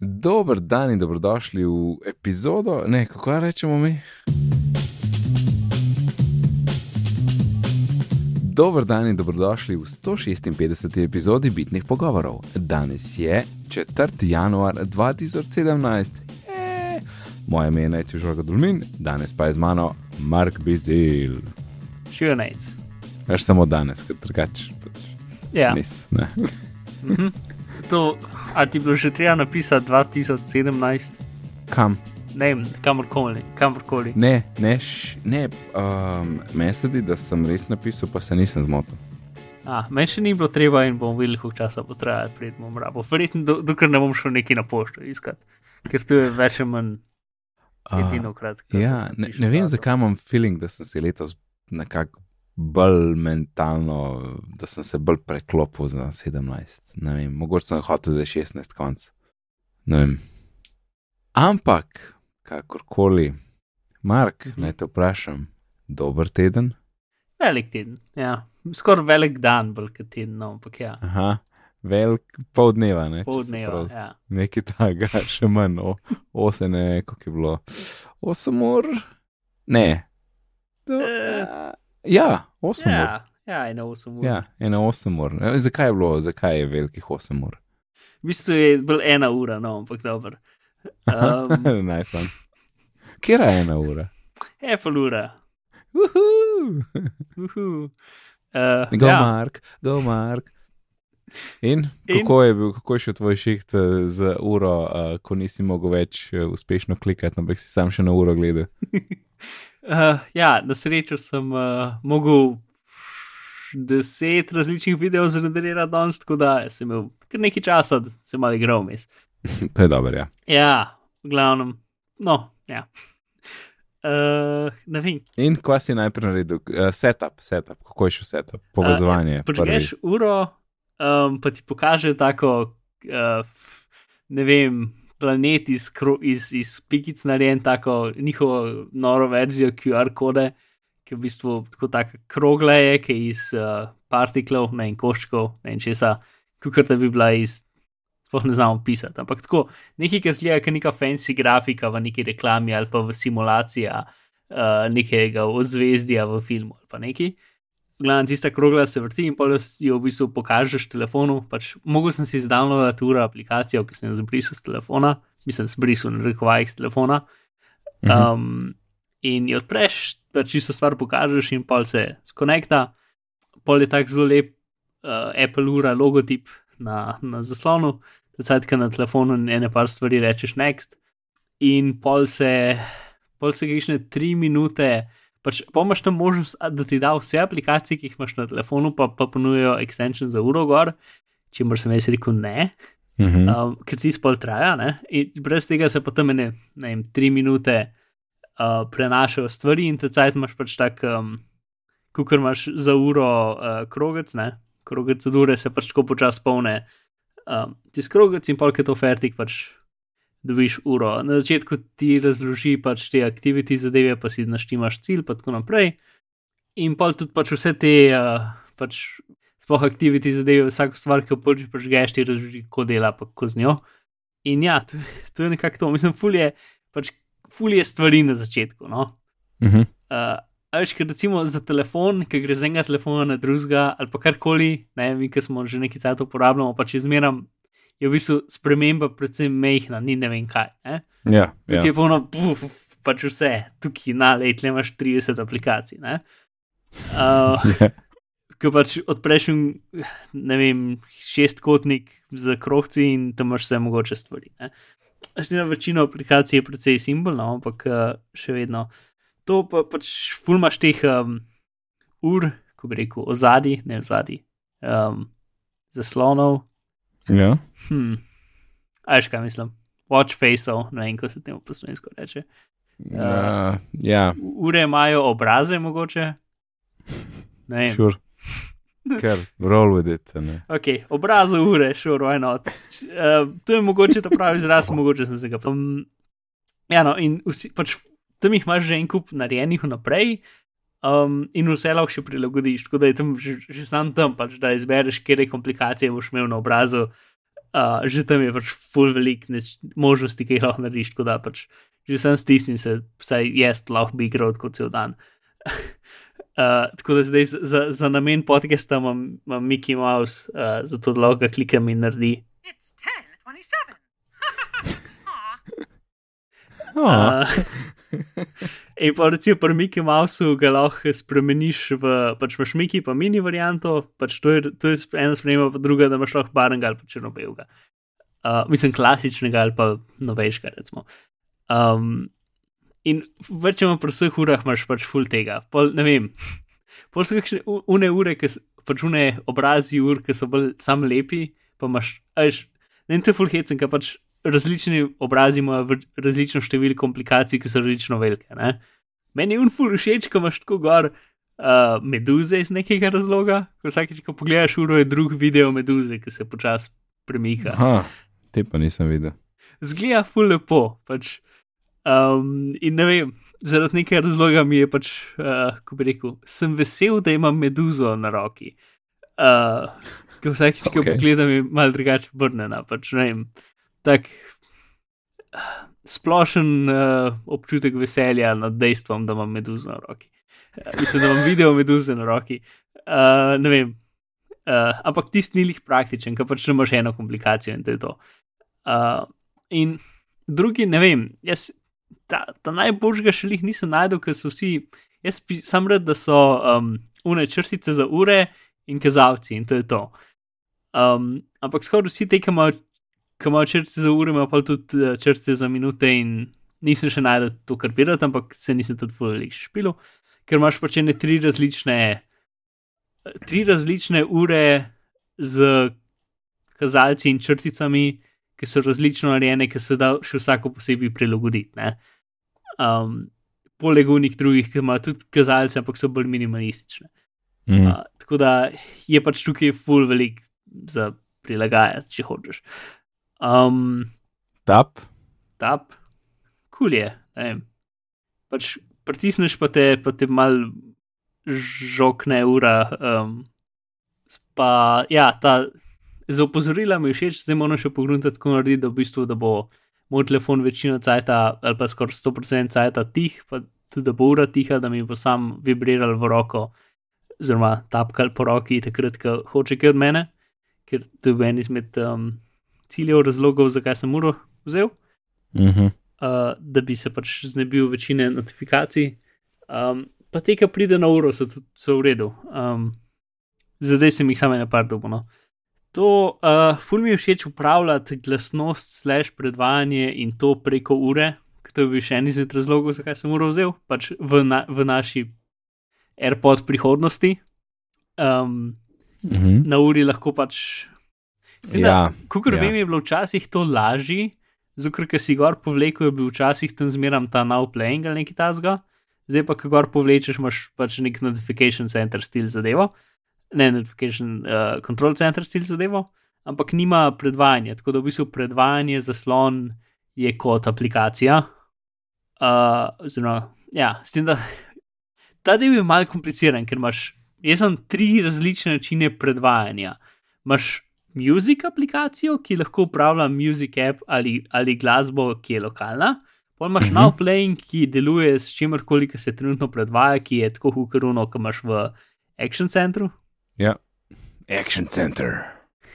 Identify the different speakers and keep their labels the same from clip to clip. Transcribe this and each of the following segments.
Speaker 1: Dober dan in dobrodošli v epizodo, ne kako rečemo mi. Dober dan in dobrodošli v 156. epizodi Bitnih pogovorov. Danes je 4. januar 2017. Je. Moje ime je Neče Žorga Dulmin, danes pa je z mano Mark Bizil.
Speaker 2: Širnec.
Speaker 1: Veš samo danes, ker drugače. Pač,
Speaker 2: Ja.
Speaker 1: nis, ne.
Speaker 2: To, a ti bilo že treba napisati 2017,
Speaker 1: Kam?
Speaker 2: ne vem, kamorkoli, kamorkoli.
Speaker 1: Ne, ne, š, ne um, meni se zdi, da sem res napisal, pa se nisem zmotil.
Speaker 2: A, meni še ni bilo treba in bom videl, koliko časa bo trajalo, pred bom rabo. Verjetno, do, dokler ne bom šel neki na pošto iskat, ker to je več ali manj edino krat.
Speaker 1: Ja, ne, ne vem, zakaj imam feeling, da sem se letos nekako bolj mentalno, da sem se bolj preklopil za 17. Ne vem, mogoče sem hotel za 16 konc. Ne vem. Ampak, kakorkoli, Mark,
Speaker 2: Mhm.
Speaker 1: naj te vprašam, dober teden?
Speaker 2: Velik teden, ja. Skoraj velik dan, bolj kot teden, no, ampak ja.
Speaker 1: Aha, velik pol dneva, ne?
Speaker 2: Pol dneva,
Speaker 1: prav-
Speaker 2: ja.
Speaker 1: Nekaj takega, še manj, o, osem, ne, koliko je bilo. Osem ur? Ne. Do,
Speaker 2: Eh.
Speaker 1: Ja, osem ur.
Speaker 2: Ja, ja, eno osem ur.
Speaker 1: Ja, ena osem ur. Zakaj je bilo, zakaj je velikih osem ur?
Speaker 2: V bistvu je bil ena ura, no, ampak dobro. Um,
Speaker 1: nice one. Kje je ena ura?
Speaker 2: Apple ura.
Speaker 1: Uhu.
Speaker 2: Uhu. Uh,
Speaker 1: Go,
Speaker 2: ja.
Speaker 1: Mark, go, Mark. In,
Speaker 2: In?
Speaker 1: kako je bil, kako je šel tvoj šiht eh, z uro, uh, ko nisi mogel več uspešno klikati, ampak si sam še na uro gledal?
Speaker 2: Uh, ja, na srečo sem uh, mogel deset različnih videov zredirati danes, tako da sem imel kar nekaj časa, da sem malo igral mes.
Speaker 1: to je dobro, ja.
Speaker 2: Ja, v glavnem, no, ja. Uh, ne vem,
Speaker 1: In kva si najprej naredil? Uh, setup, setup, kako je šel setup, povezovanje. prvi.
Speaker 2: počneš uro, um, pa ti pokaže tako, uh, ne vem, planet iz, kro- iz, iz pikic narejen, tako njihovo noro verzijo QR kode, ki je v bistvu tako taka krogla je, ki je iz uh, partiklov, ne in koščkov, ne in česa, kot da bi bila iz. Sploh ne znamo pisati, ampak tako nekaj, ki zgleda, kot neka fancy grafika v neki reklami ali pa v simulaciji uh, nekega ozvezdja v filmu ali pa nekaj. Glavno, tista krogla se vrti in pol jo v bistvu pokažeš telefonu. Pač, mogel sem si zdownloadati uro aplikacijo, ki sem jo zbrisal z telefona, mislim, zbrisal na rekovajih z telefona.
Speaker 1: Mhm.
Speaker 2: Um, in jo odpreš, pač čisto stvar pokažeš in pol se skonekta. Pol je tak zelo lep uh, Apple ura logotip na, na zaslonu, da na telefonu ene par stvari rečeš next. In pol se, pol se gišne tri minute. Pač, pa imaš tam možnost, da ti da vse aplikacije, ki jih imaš na telefonu, pa, pa ponujajo extension za uro gor, če moraš sem jaz rekel ne,
Speaker 1: Mhm.
Speaker 2: um, ker ti spol traja, ne? in brez tega se potem ne, ne vem, tri minute uh, prenašajo stvari in te cajt imaš pač tak, um, kot imaš za uro uh, krogec, ne, krogec od ure se pač tako počasi polne. Um, ti skrogec in polk je to fertik, pač dobiš uro. Na začetku ti razloži pač te aktiviti zadeve, pa si naštimaš cilj, pa tako naprej. In pol tudi pač vse te, uh, pač sploh aktiviti zadeve, vsako stvar, ki jo pač prežgeš, ti razloži, kako dela, pa kako z njo. In ja, to, to je nekako to. Mislim, fulje, pač fulje stvari na začetku. No? Uh, a veš, ker recimo za telefon, ki gre z enega telefona na drugega, ali pa karkoli, ne vem, ki smo že nekaj časa uporabljamo, pač izmeram, je v bistvu sprememba predvsem mehna, ni ne vem kaj. Ne?
Speaker 1: Ja,
Speaker 2: Tukaj
Speaker 1: ja.
Speaker 2: je polno, puf, pač vse, tukaj na letle imaš 30 aplikacij. Ne? Uh,
Speaker 1: Ja.
Speaker 2: Ko pač odpreš, ne vem, šestkotnik z krohci in tam imaš vse mogoče stvari. ne. Zdaj, na večino aplikacij je precej simbolno, ampak uh, še vedno. To pa pač fulmaš teh um, ur, ko bi rekel, ozadij, ne ozadij, um, zaslonov.
Speaker 1: Ja.
Speaker 2: Hm. A veš, kaj mislim? Watch faceov, ne vem, kako se temu po slovensko reče.
Speaker 1: Uh, ja,
Speaker 2: Ure imajo obraze, mogoče. Ne vem.
Speaker 1: sure. Ker roll with it. Ne?
Speaker 2: Ok, obrazu ure, sure, why not. Uh, to je mogoče ta pravi izraz, mogoče sem se ga. Um, ja, no, in vsi, pač tam jih imaš že en kup narejenih vnaprej. Um, in vse lahko še prilagodiš, tako da je tam že, že sam tam, pač, da izbereš, kje komplikacije boš imel na obrazu. uh, že tam je pač full velik neč, možnosti, ki jih lahko narediš, tako da pač že sem stisnil se, vsaj jaz lahko bi igral kot cel dan. Uh, tako da zdaj za, za namen podcasta imam, imam Mickey Mouse, uh, zato da lahko klikam in naredi. Uh, in pa recimo pri Mickey Mouseu ga lahko spremeniš v, pač imaš Mickey pa mini varianto, pač to je, to je ena sprememba, pa druga, da imaš lahko barnega ali pa črno-belega. Uh, mislim, klasičnega ali pa novejšega, recimo. Um, In večino pri vseh urah imaš pač full tega. Pol, ne vem, pol so kakšne une ure, ki so pač une obrazi ur, ki so bolj sam lepi, pa imaš, ajš, ne vem, te full hecen, ker pač različni obrazi imajo različno število komplikacij, ki so različno velike. Ne? Meni je un full všeč, ko imaš tako gor uh, meduze iz nekega razloga, ko vsakeč, ko pogledaš uro, je drug video meduze, ki se počasi premika.
Speaker 1: Aha, te pa nisem videl.
Speaker 2: Zgleda full lepo, pač. Um, in ne vem, zaradi nekega razloga mi je pač, uh, ko bi rekel, sem vesel, da imam meduzo na roki. Uh, Ker vsakeč, ko okay. pogledam, je malo drugače obrnjena. Pač, tak splošen uh, občutek veselja nad dejstvom, da imam meduzo na roki. Uh, mislim, da imam video meduze na roki. Uh, ne vem. Uh, ampak tisti ni jih praktičen, ker pač imaš eno komplikacijo in to je to. Uh, in drugi, ne vem, jaz ta, ta najboljšega še jih nisem najdel, ker so vsi, jaz sam rad, da so um, une črtice za ure in kazalci in to je to. Um, ampak skoraj vsi te, ki imajo črtice za ure, imajo pa tudi uh, črtice za minute in nisem še najdel to, kar bi rad, ampak se nisem tudi fully špil, ker imaš pač ene tri različne, tri različne ure z kazalci in črticami. Ki so različno narejene, ki se da še vsako posebej prilagoditi um, poleg unih drugih, ki imajo tudi kazalce, ampak so bolj minimalistične. Mm. Uh, tako da je pač tukaj full velik za prilagajati, če hočeš. Um,
Speaker 1: tap.
Speaker 2: Tap, kul cool je. Pač pritisneš pa te, pa te mal žokne ura. Um, pa ja, ta. Za opozorila mi je všeč, zdaj moramo še pogledati, kako narediti, da, v bistvu, da bo moj telefon večino cajta, ali pa skoraj 100% cajta tih, pa tudi da bo ura tiha, da mi bo sam vibriral v roko, oziroma tapkal po roki, takrat, ko hoče kaj od mene, ker to je en izmed um, ciljev, razlogov, zakaj sem uro vzel.
Speaker 1: Mm -hmm.
Speaker 2: uh, da bi se pač znebil večine notifikacij. Um, pa te, ki pride na uro, so, so v redu. Um, zdaj sem jih samo ena par dobo. No. To, uh, ful mi je všeč upravljati glasnost, slash predvajanje in to preko ure, ker to je bil še en izmed razlogov, zakaj sem uro vzel, pač v, na, v naši AirPod prihodnosti. Um,
Speaker 1: mm -hmm.
Speaker 2: Na uri lahko pač.
Speaker 1: Ja,
Speaker 2: Kukor
Speaker 1: ja.
Speaker 2: vem, je bilo včasih to lažje, zato ker si gor povlekel, je bil včasih tam zmeram ta now playing ali nekaj tasga, zdaj pa, ko gor povlečeš, imaš pač nek notification center stil zadevo ne notification, uh, control center stil zadevo, ampak nima predvajanja. Tako da v bistvu predvajanje zaslon je kot aplikacija. Uh, oziroma, ja, s tem, da ta del je malce kompliciran, ker imaš, jaz sem tri različne načine predvajanja. Imáš music aplikacijo, ki lahko upravlja music app ali, ali glasbo, ki je lokalna. Potem imaš uh -huh. now playing, ki deluje s čimerkoli, ki se trenutno predvaja, ki je tako hukaruno, kot imaš v Action Centru,
Speaker 1: Ja, Action Center.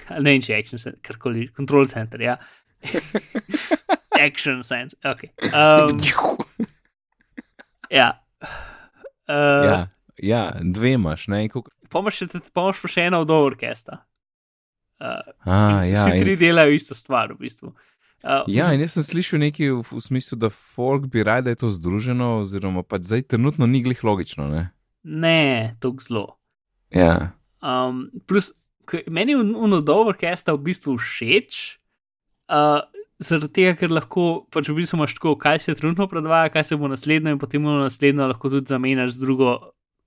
Speaker 2: Ne vem, če je Action Center, karkoli, Control Center, ja. action Center, ok. Um, ja. Uh,
Speaker 1: ja, ja, dve imaš, ne?
Speaker 2: Pomaš pa še eno od orkestra. Uh,
Speaker 1: ah, ja,
Speaker 2: vsi tri
Speaker 1: in...
Speaker 2: delajo isto stvar, v bistvu. Uh,
Speaker 1: ja, in jaz sem slišal nekaj v, v smislu, da folk bi rad, da je to združeno, oziroma pa zdaj trenutno ni glih logično, ne?
Speaker 2: Ne, tako zelo.
Speaker 1: Ja.
Speaker 2: Um, plus, meni je unodovo orkestra v bistvu všeč, uh, zaradi tega, ker lahko pač v bistvu imaš tako, kaj se trenutno predvaja, kaj se bo naslednjo, in potem bo naslednjo lahko tudi zamenjaš z drugo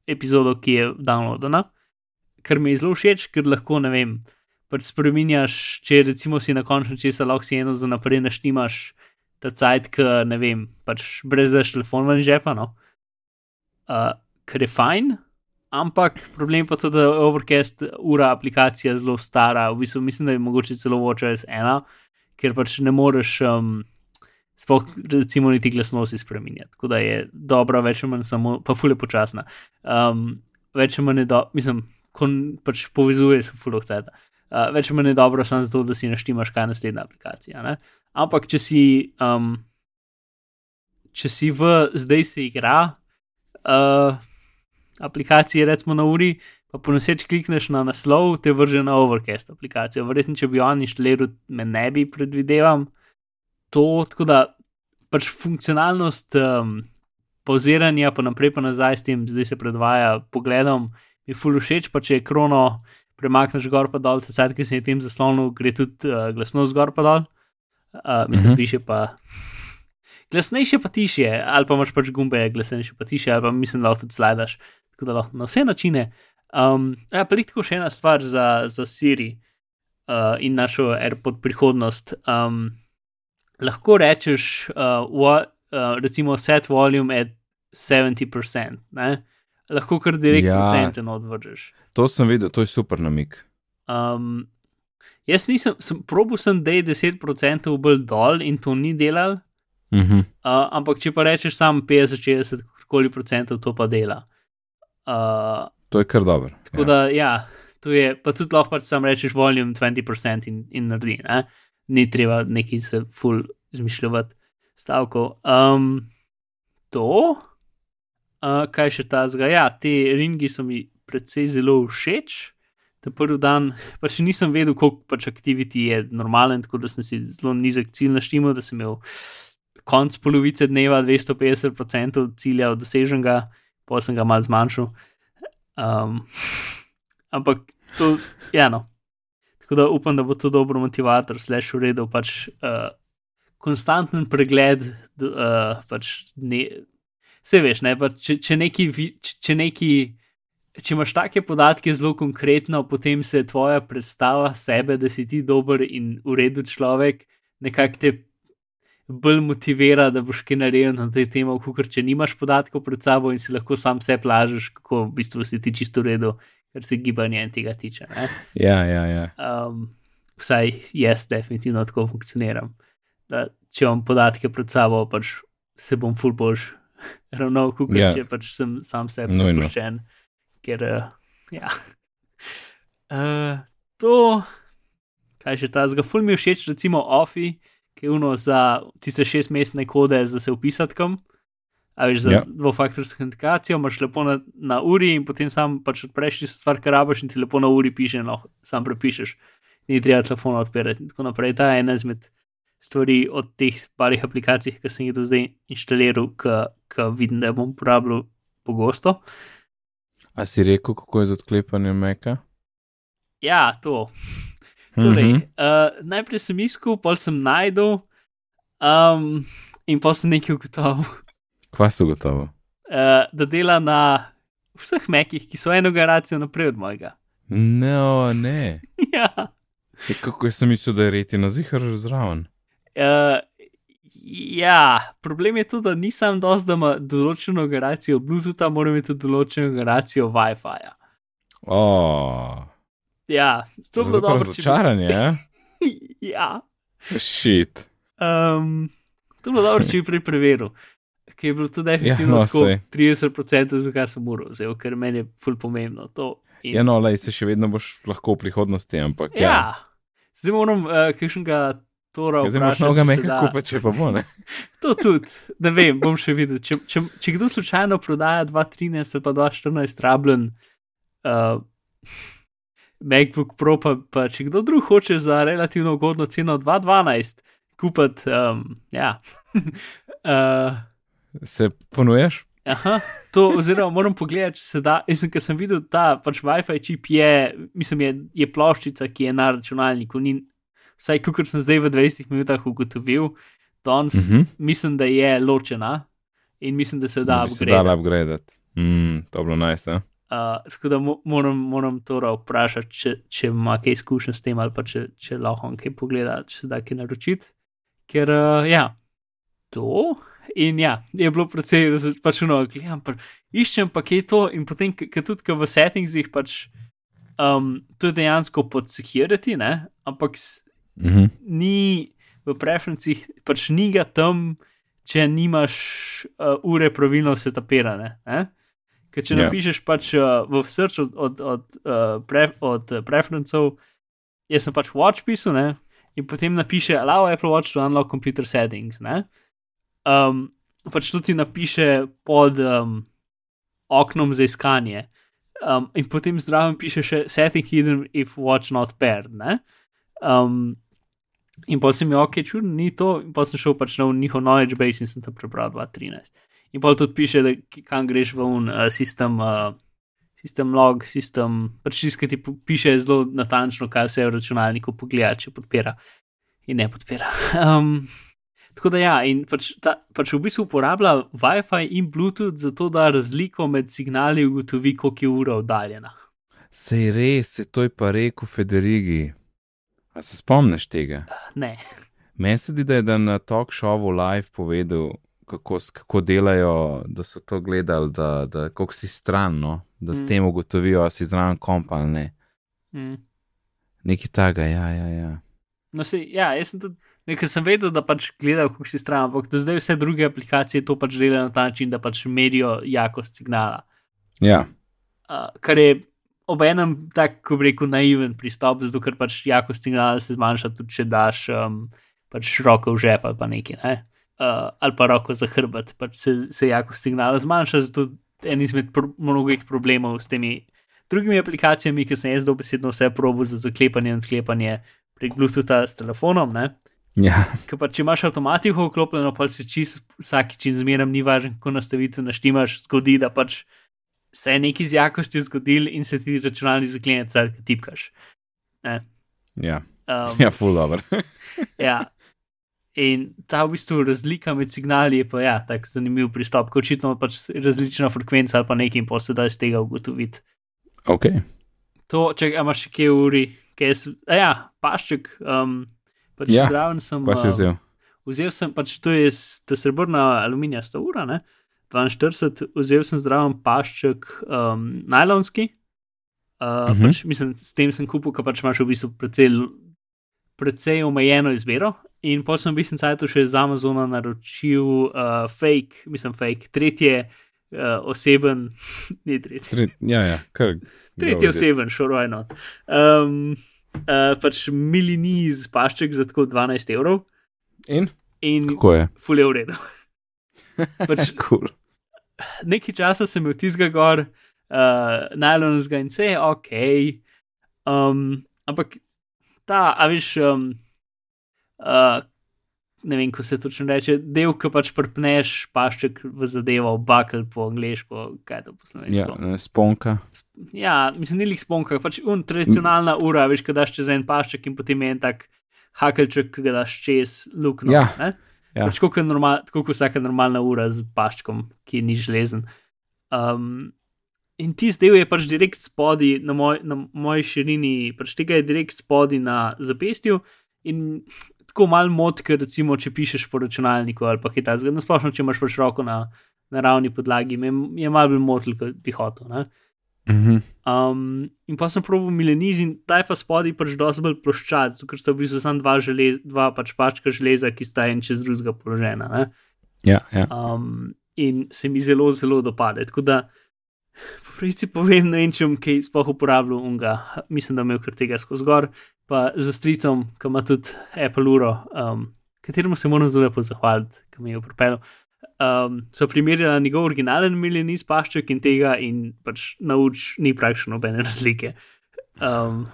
Speaker 2: epizodo, ki je downloadena. Ker mi je zelo všeč, ker lahko ne vem. Pač spremenjaš, če recimo si na koncu česa lahko si eno za naprej naštimaš, ta cajt, ki ne vem, pač brez daš telefon ven žepa, no. Uh, ker je fajn, ampak problem pa tudi, da je Overcast ura aplikacija zelo stara. V bistvu mislim, da je mogoče celo WatchOS 1, ker pač ne moreš. Um, Sploh, recimo, niti glasnosti spremenjati. Tako da je dobra, več ali manj samo, pa fulje počasna. Um, več ali manj je do, mislim, ko pač povezuje se fulovceta. Uh, več ali manj dobro, samo zato, da si naštimaš, kaj je naslednja aplikacija. Ne? Ampak, če si, um, če si v zdaj se igra, uh, aplikacije, recimo na uri, pa ponoseč klikneš na naslov, te vrže na Overcast aplikacijo. Verjetno, če bi on inštaliral, me ne bi predvideval to, tako da pač funkcionalnost um, pauziranja, pa naprej pa nazaj s tem, zdaj se predvaja pogledom, mi ful všeč, pa če je krono premakneš gor pa dol, tecaj, ki se je tem zaslonil, gre tudi uh, glasnost gor pa dol, uh, mislim, uh -huh. više pa. Glasnejše pa tiše, ali pa imaš pač gumbe, glasnejše pa tiše, ali pa mislim, da lahko tudi slajdaš. Tako da lahko na vse načine. Um, ja, pa tako še ena stvar za, za Siri uh, in našo AirPod prihodnost. Um, lahko rečeš, uh, what, uh, recimo, set volume at 70%, ne? Lahko kar direktno ja, procenten odvržeš.
Speaker 1: To sem videl, to je super namik.
Speaker 2: Um, jaz nisem, sem, probil sem, da je 10% bolj dol in to ni delal.
Speaker 1: Uh -huh.
Speaker 2: uh, ampak če pa rečeš samo 50-60, koliko procentov to pa dela. Uh,
Speaker 1: to je kar dobro.
Speaker 2: Tako ja. da, ja, to je, pa tudi lahko pač sam rečeš volume 20% in, in naredi. Ne? ni treba neki se ful izmišljati stavkov. Um, to, uh, kaj še ta zga. Ja, te ringi so mi predvsej zelo všeč. Ta prvi dan, pa še nisem vedel, koliko pač aktiviti je normalen, tako da sem si zelo nizek cilj naštimo, da sem imel konc polovice dneva 250% cilja doseženega, pa sem ga mal zmanjšal. Um, ampak to, ja, no, Tako da upam, da bo to dobro motivator, slash uredil pač uh, konstanten pregled. Uh, pač ne, vse veš, ne, pa če, če, neki, če, neki, če imaš take podatke zelo konkretno, potem se tvoja predstava sebe, da si ti dober in uredil človek, nekako te bolj motivira, da boš kaj naredil na tej temi, kot če nimaš podatkov pred sabo in si lahko sam vse plažeš, kako v bistvu si ti čisto uredil kar se gibanja in tega tiče. Ne?
Speaker 1: Ja, ja, ja.
Speaker 2: Um, vsaj jaz definitivno tako funkcioniram. Da, če imam podatke pred sabo, pač se bom full bož ravnal, kot ja. če pač sem sam sebi prepuščen. Ker, uh, ja. Uh, to, kaj še ta zga, full mi všeč, recimo Offi, ki je uno za tiste šest mestne kode, za se upisati kam. A veš, za ja. dvofaktorsko autentikacijo imaš lepo na, na uri in potem sam pač odpreš tisto stvar, kar rabiš in ti lepo na uri piše, no, sam prepišeš. Ni treba telefona odpirati in tako naprej. Ta je ena izmed stvari od teh parih aplikacij, ki sem jih do zdaj inštaliral, ki vidim, da bom uporabljal pogosto.
Speaker 1: A si rekel, kako je z odklepanjem meka?
Speaker 2: Ja, to. Torej, mm -hmm. uh, najprej sem iskal, pol sem najdel um, in pa sem nekaj ugotovil.
Speaker 1: Kva so gotovo?
Speaker 2: Uh, da dela na vseh mekih, ki so eno generacijo naprej od mojega.
Speaker 1: No, ne.
Speaker 2: ja.
Speaker 1: E, kako sem mislil, da je reti na zihar zraven?
Speaker 2: Uh, ja, problem je tudi, da nisem dosti, da ima določeno generacijo Bluetootha, moram imeti tudi določeno generacijo WiFi-ja.
Speaker 1: Oh.
Speaker 2: Ja, to je bilo dobro.
Speaker 1: Razočaranje,
Speaker 2: bi... ja.
Speaker 1: Shit.
Speaker 2: Um, to je bilo dobro, če bi prej preveril ki je bilo to definitivno ja, no, 30%, zakaj sem umrl, ker meni je ful pomembno.
Speaker 1: In... Ja, no, le, se še vedno boš lahko v prihodnosti, ampak. Ja,
Speaker 2: ja. zdaj moram uh, kakšnega tora.
Speaker 1: Zdaj moraš mnogo mehka kupiti, če pa bo ne.
Speaker 2: to tudi, ne vem, bom še videl. Če, če, če kdo slučajno prodaja 2.13 ali pa 2.14 rabljen. Uh, MacBook Pro, pa, pa če kdo drug hoče za relativno ugodno ceno 2.12 kupiti, um, ja. uh,
Speaker 1: se ponujaš?
Speaker 2: Aha, to, oziroma, moram pogledati, če se da. Jaz sem, sem videl, da pač WiFi čip je, mislim, je, je ploščica, ki je na računalniku. Ni, vsaj, kot sem zdaj v 20 minutah ugotovil, danes uh mhm. -huh. mislim, da je ločena in mislim, da se da upgraditi.
Speaker 1: Da, upgraditi. Mm, to bilo najste.
Speaker 2: Uh, tako da moram, moram torej vprašati, če, če ima kaj izkušenj s tem ali pa če, če lahko kaj pogleda, če se da kaj naročiti. Ker, uh, ja, to In ja, je bilo precej pač no, gledam, pa, iščem pa kje je to, in potem, ker tudi v settingsih pač um, to je dejansko pod security, ne? ampak
Speaker 1: Mm -hmm.
Speaker 2: ni v preferencih, pač ni ga tam, če nimaš uh, ure pravilno setapirane. Ne? Ker če
Speaker 1: Ja.
Speaker 2: yeah. napišeš pač uh, v search od, od, od, uh, pre, od uh, preferencev, jaz sem pač watch pisal, ne? in potem napiše allow Apple Watch to unlock computer settings. Ne? Um, pač tudi napiše pod um, oknom za iskanje. Um, in potem zraven piše še setting hidden if watch not paired. Ne? Um, in pa sem jim ok, čudno, ni to, in pa sem šel pač na njihov knowledge base in sem tam prebral 2013. In pa tudi piše, da kam greš v un uh, sistem, uh, sistem log, sistem, pač tiskaj ti piše zelo natančno, kaj se v računalniku pogleda, če podpira in ne podpira. Um, tako da ja, in pač, ta, pač v bistvu uporablja WiFi in Bluetooth zato, da razliko med signali ugotovi, koliko je ura oddaljena.
Speaker 1: Sej res, se to je pa rekel Federigi. A se spomniš tega?
Speaker 2: Ne.
Speaker 1: Meni se zdi, da je da na talk showu live povedal, kako, s- kako delajo, da so to gledali, da, da kako si stran, no? da s
Speaker 2: Mm.
Speaker 1: tem ugotovijo, ali si zraven kompa ali ne.
Speaker 2: Mm.
Speaker 1: Nekaj taga, ja, ja, ja.
Speaker 2: No, se, ja, jaz sem tudi, nekaj sem vedel, da pač gledajo, kako si stran, ampak do zdaj vse druge aplikacije to pač delajo na ta način, da pač merijo jakost signala.
Speaker 1: Ja,
Speaker 2: Uh, kar je obenem tak, ko bi rekel, naiven pristop, zato ker pač jakost signala se zmanjša tudi, če daš um, pač roko v žep ali pa nekaj, ne? uh, ali pa roko za hrbet, pač se, se jakost signala zmanjša, zato en izmed pro, mnogih problemov s temi drugimi aplikacijami, ki sem jaz dobesedno vse probo za zaklepanje in odklepanje prek Bluetootha s telefonom, ne?
Speaker 1: ja,
Speaker 2: Ker pa če imaš avtomatiko vklopljeno, pa si čist vsakič in zmeraj ni važno, kako nastavitve naštimaš, zgodi, da pač se je nekaj z jakostjo zgodil in se ti računalnik zaklene, cel, ki tipkaš. Ne.
Speaker 1: ja,
Speaker 2: Um,
Speaker 1: ja, full dobro.
Speaker 2: ja. In ta v bistvu razlika med signali je pa ja, tak zanimiv pristop, ker očitno pač različna frekvenca ali pa nekaj in se da iz tega ugotoviti.
Speaker 1: ok,
Speaker 2: To, če imaš še kje uri, kaj a ja, pašček, um, pač
Speaker 1: Ja,
Speaker 2: zraven sem.
Speaker 1: pa si
Speaker 2: um,
Speaker 1: vzel.
Speaker 2: Vzel sem pač to je ta srebrna aluminijasta ura, ne? 42, vzel sem zdraven pašček um, najlonski. Uh,
Speaker 1: Mhm.
Speaker 2: pač, mislim, s tem sem kupil, ker pač imaš v bistvu precej, precej omejeno izbiro. In potem sem v bistvu cajtu še z Amazona naročil uh, fake, mislim, fake, tretje uh, oseben, ne tretje.
Speaker 1: Sred, ja, ja, kar.
Speaker 2: Tretji oseben, šoroj not. Um, uh, pač miliniz pašček za tako 12 evrov
Speaker 1: In
Speaker 2: in
Speaker 1: kako je?
Speaker 2: ful je v redu. Pač
Speaker 1: Cool.
Speaker 2: nekaj časa sem imel tizga gor, uh, najlonskega in vse je ok. Um, ampak ta, a veš, um, uh, ne vem, ko se točno reče, del, ki pač prpneš pašček v zadevo, bakl po angliško, kaj je to po
Speaker 1: Ja,
Speaker 2: slovensko.
Speaker 1: ne, sponka.
Speaker 2: Ja, mislim, ni lik sponka, pač un tradicionalna ura, veš, kaj daš čez en pašček in potem en tak hakelček, ki ga daš čez luknjo.
Speaker 1: Ja.
Speaker 2: ne?
Speaker 1: Ja.
Speaker 2: Pač kot normal, tako kot vsaka normalna ura z paščkom, ki ni železen. Um, in ti zdaj je pač direkt spodaj na, moj, na moji širini, pač tega je direkt spodaj na zapestju in tako mal mod, ker recimo, če pišeš po računalniku ali pa kaj takega, nasplošno, če imaš pač roko na, na ravni podlagi, me je mal bolj motil, kot bi hotel. Ne?
Speaker 1: Mhm.
Speaker 2: Um, in pa sem probil mileniz in ta je pa spodaj pač dosti bolj ploščat, ker sta v bistvu samo dva, želez, dva pač pačka železa, ki sta en čez drugega položena. Ne?
Speaker 1: Ja, ja.
Speaker 2: Um, in se mi zelo, zelo dopade. Tako da, po pravici povem, ne vem, če bom kaj sploh uporabljal unga. Mislim, da imel kar tega skozi gor, pa za stricom, ki ima tudi Apple uro, um, kateremu se moram zelo lepo zahvaliti, ki mi je pripeljal. Um, so primerjali njegov originalen mileniz pašček in tega, in pač nauč ni praktično nobene razlike. Um,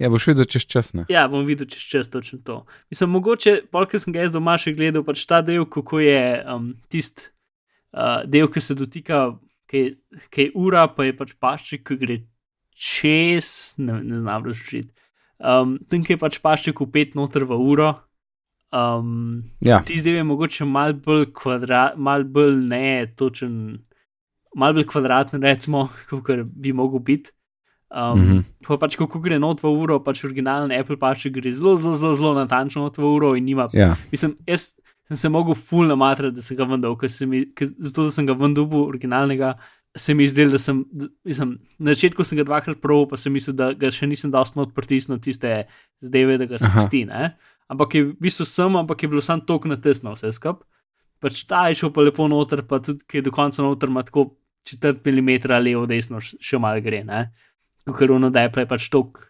Speaker 1: Ja, boš videl čez čas. Ne?
Speaker 2: Ja, bom videl čez čas točno to. Mislim, mogoče, polk sem ga jaz doma še gledal, pač ta del, kako je um, tisti uh, del, ki se dotika, ki je ura, pa je pač pašček, ki gre čez, ne, ne znam razložiti. Um, tam, ki je pač pašček upet noter v uro. Um,
Speaker 1: Ja,
Speaker 2: ti zdaj je mogoče mal bolj kvadrat, mal bolj ne točen, mal bolj kvadratni, recimo, kot bi mogel biti. Um,
Speaker 1: Mhm.
Speaker 2: Pa pač, ko gre not v uro, pač originalen Apple pač gre zelo, zelo, zelo, zelo natančno not v uro in nima.
Speaker 1: ja.
Speaker 2: Mislim, jaz sem se mogel full namatrati, da sem ga vendal, ker se mi, ker, zato da sem ga vendal originalnega, se mi zdel, da sem, da, mislim, na začetku sem ga dvakrat proval, pa sem mislil, da ga še nisem dosti not pritisnil tiste zdajve, da ga spusti. Ampak je v bistvu sem, ampak je bilo sam tok na tesno vse skup. Pač ta je šel pa lepo noter, pa tudi, ki je do konca noter, ima tako četrt milimetra levo, desno, še malo gre, ne. Ker ono da je prej pač tok.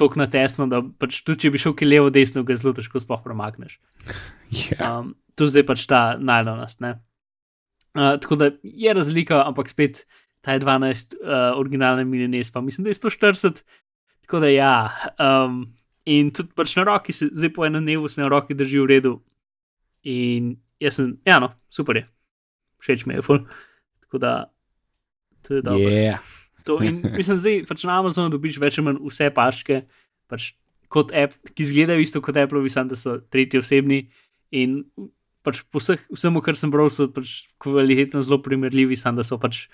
Speaker 2: Tok na tesno, da pač tudi če bi šel ki levo, desno, ga zelo težko sploh premakneš.
Speaker 1: Ja.
Speaker 2: Um, to zdaj pač ta najlonost. Uh, tako da je razlika, ampak spet ta je 12, uh, originalna milines, pa mislim, da je 140. Tako da ja. Um, in tudi pač na roki, se, zdaj po enem dnevu se na roki drži v redu. In jaz sem, ja, no, super je, všeč mi je, ful. Tako da to je dobro.
Speaker 1: Yeah.
Speaker 2: To, in mislim, zdaj pač na Amazonu dobiš več ali manj vse paške, pač kot app, ki izgledajo isto kot Apple, samo da so tretji osebni. In pač po vseh, vsemu, kar sem bral, so pač kvalitetno zelo primerljivi, samo da so pač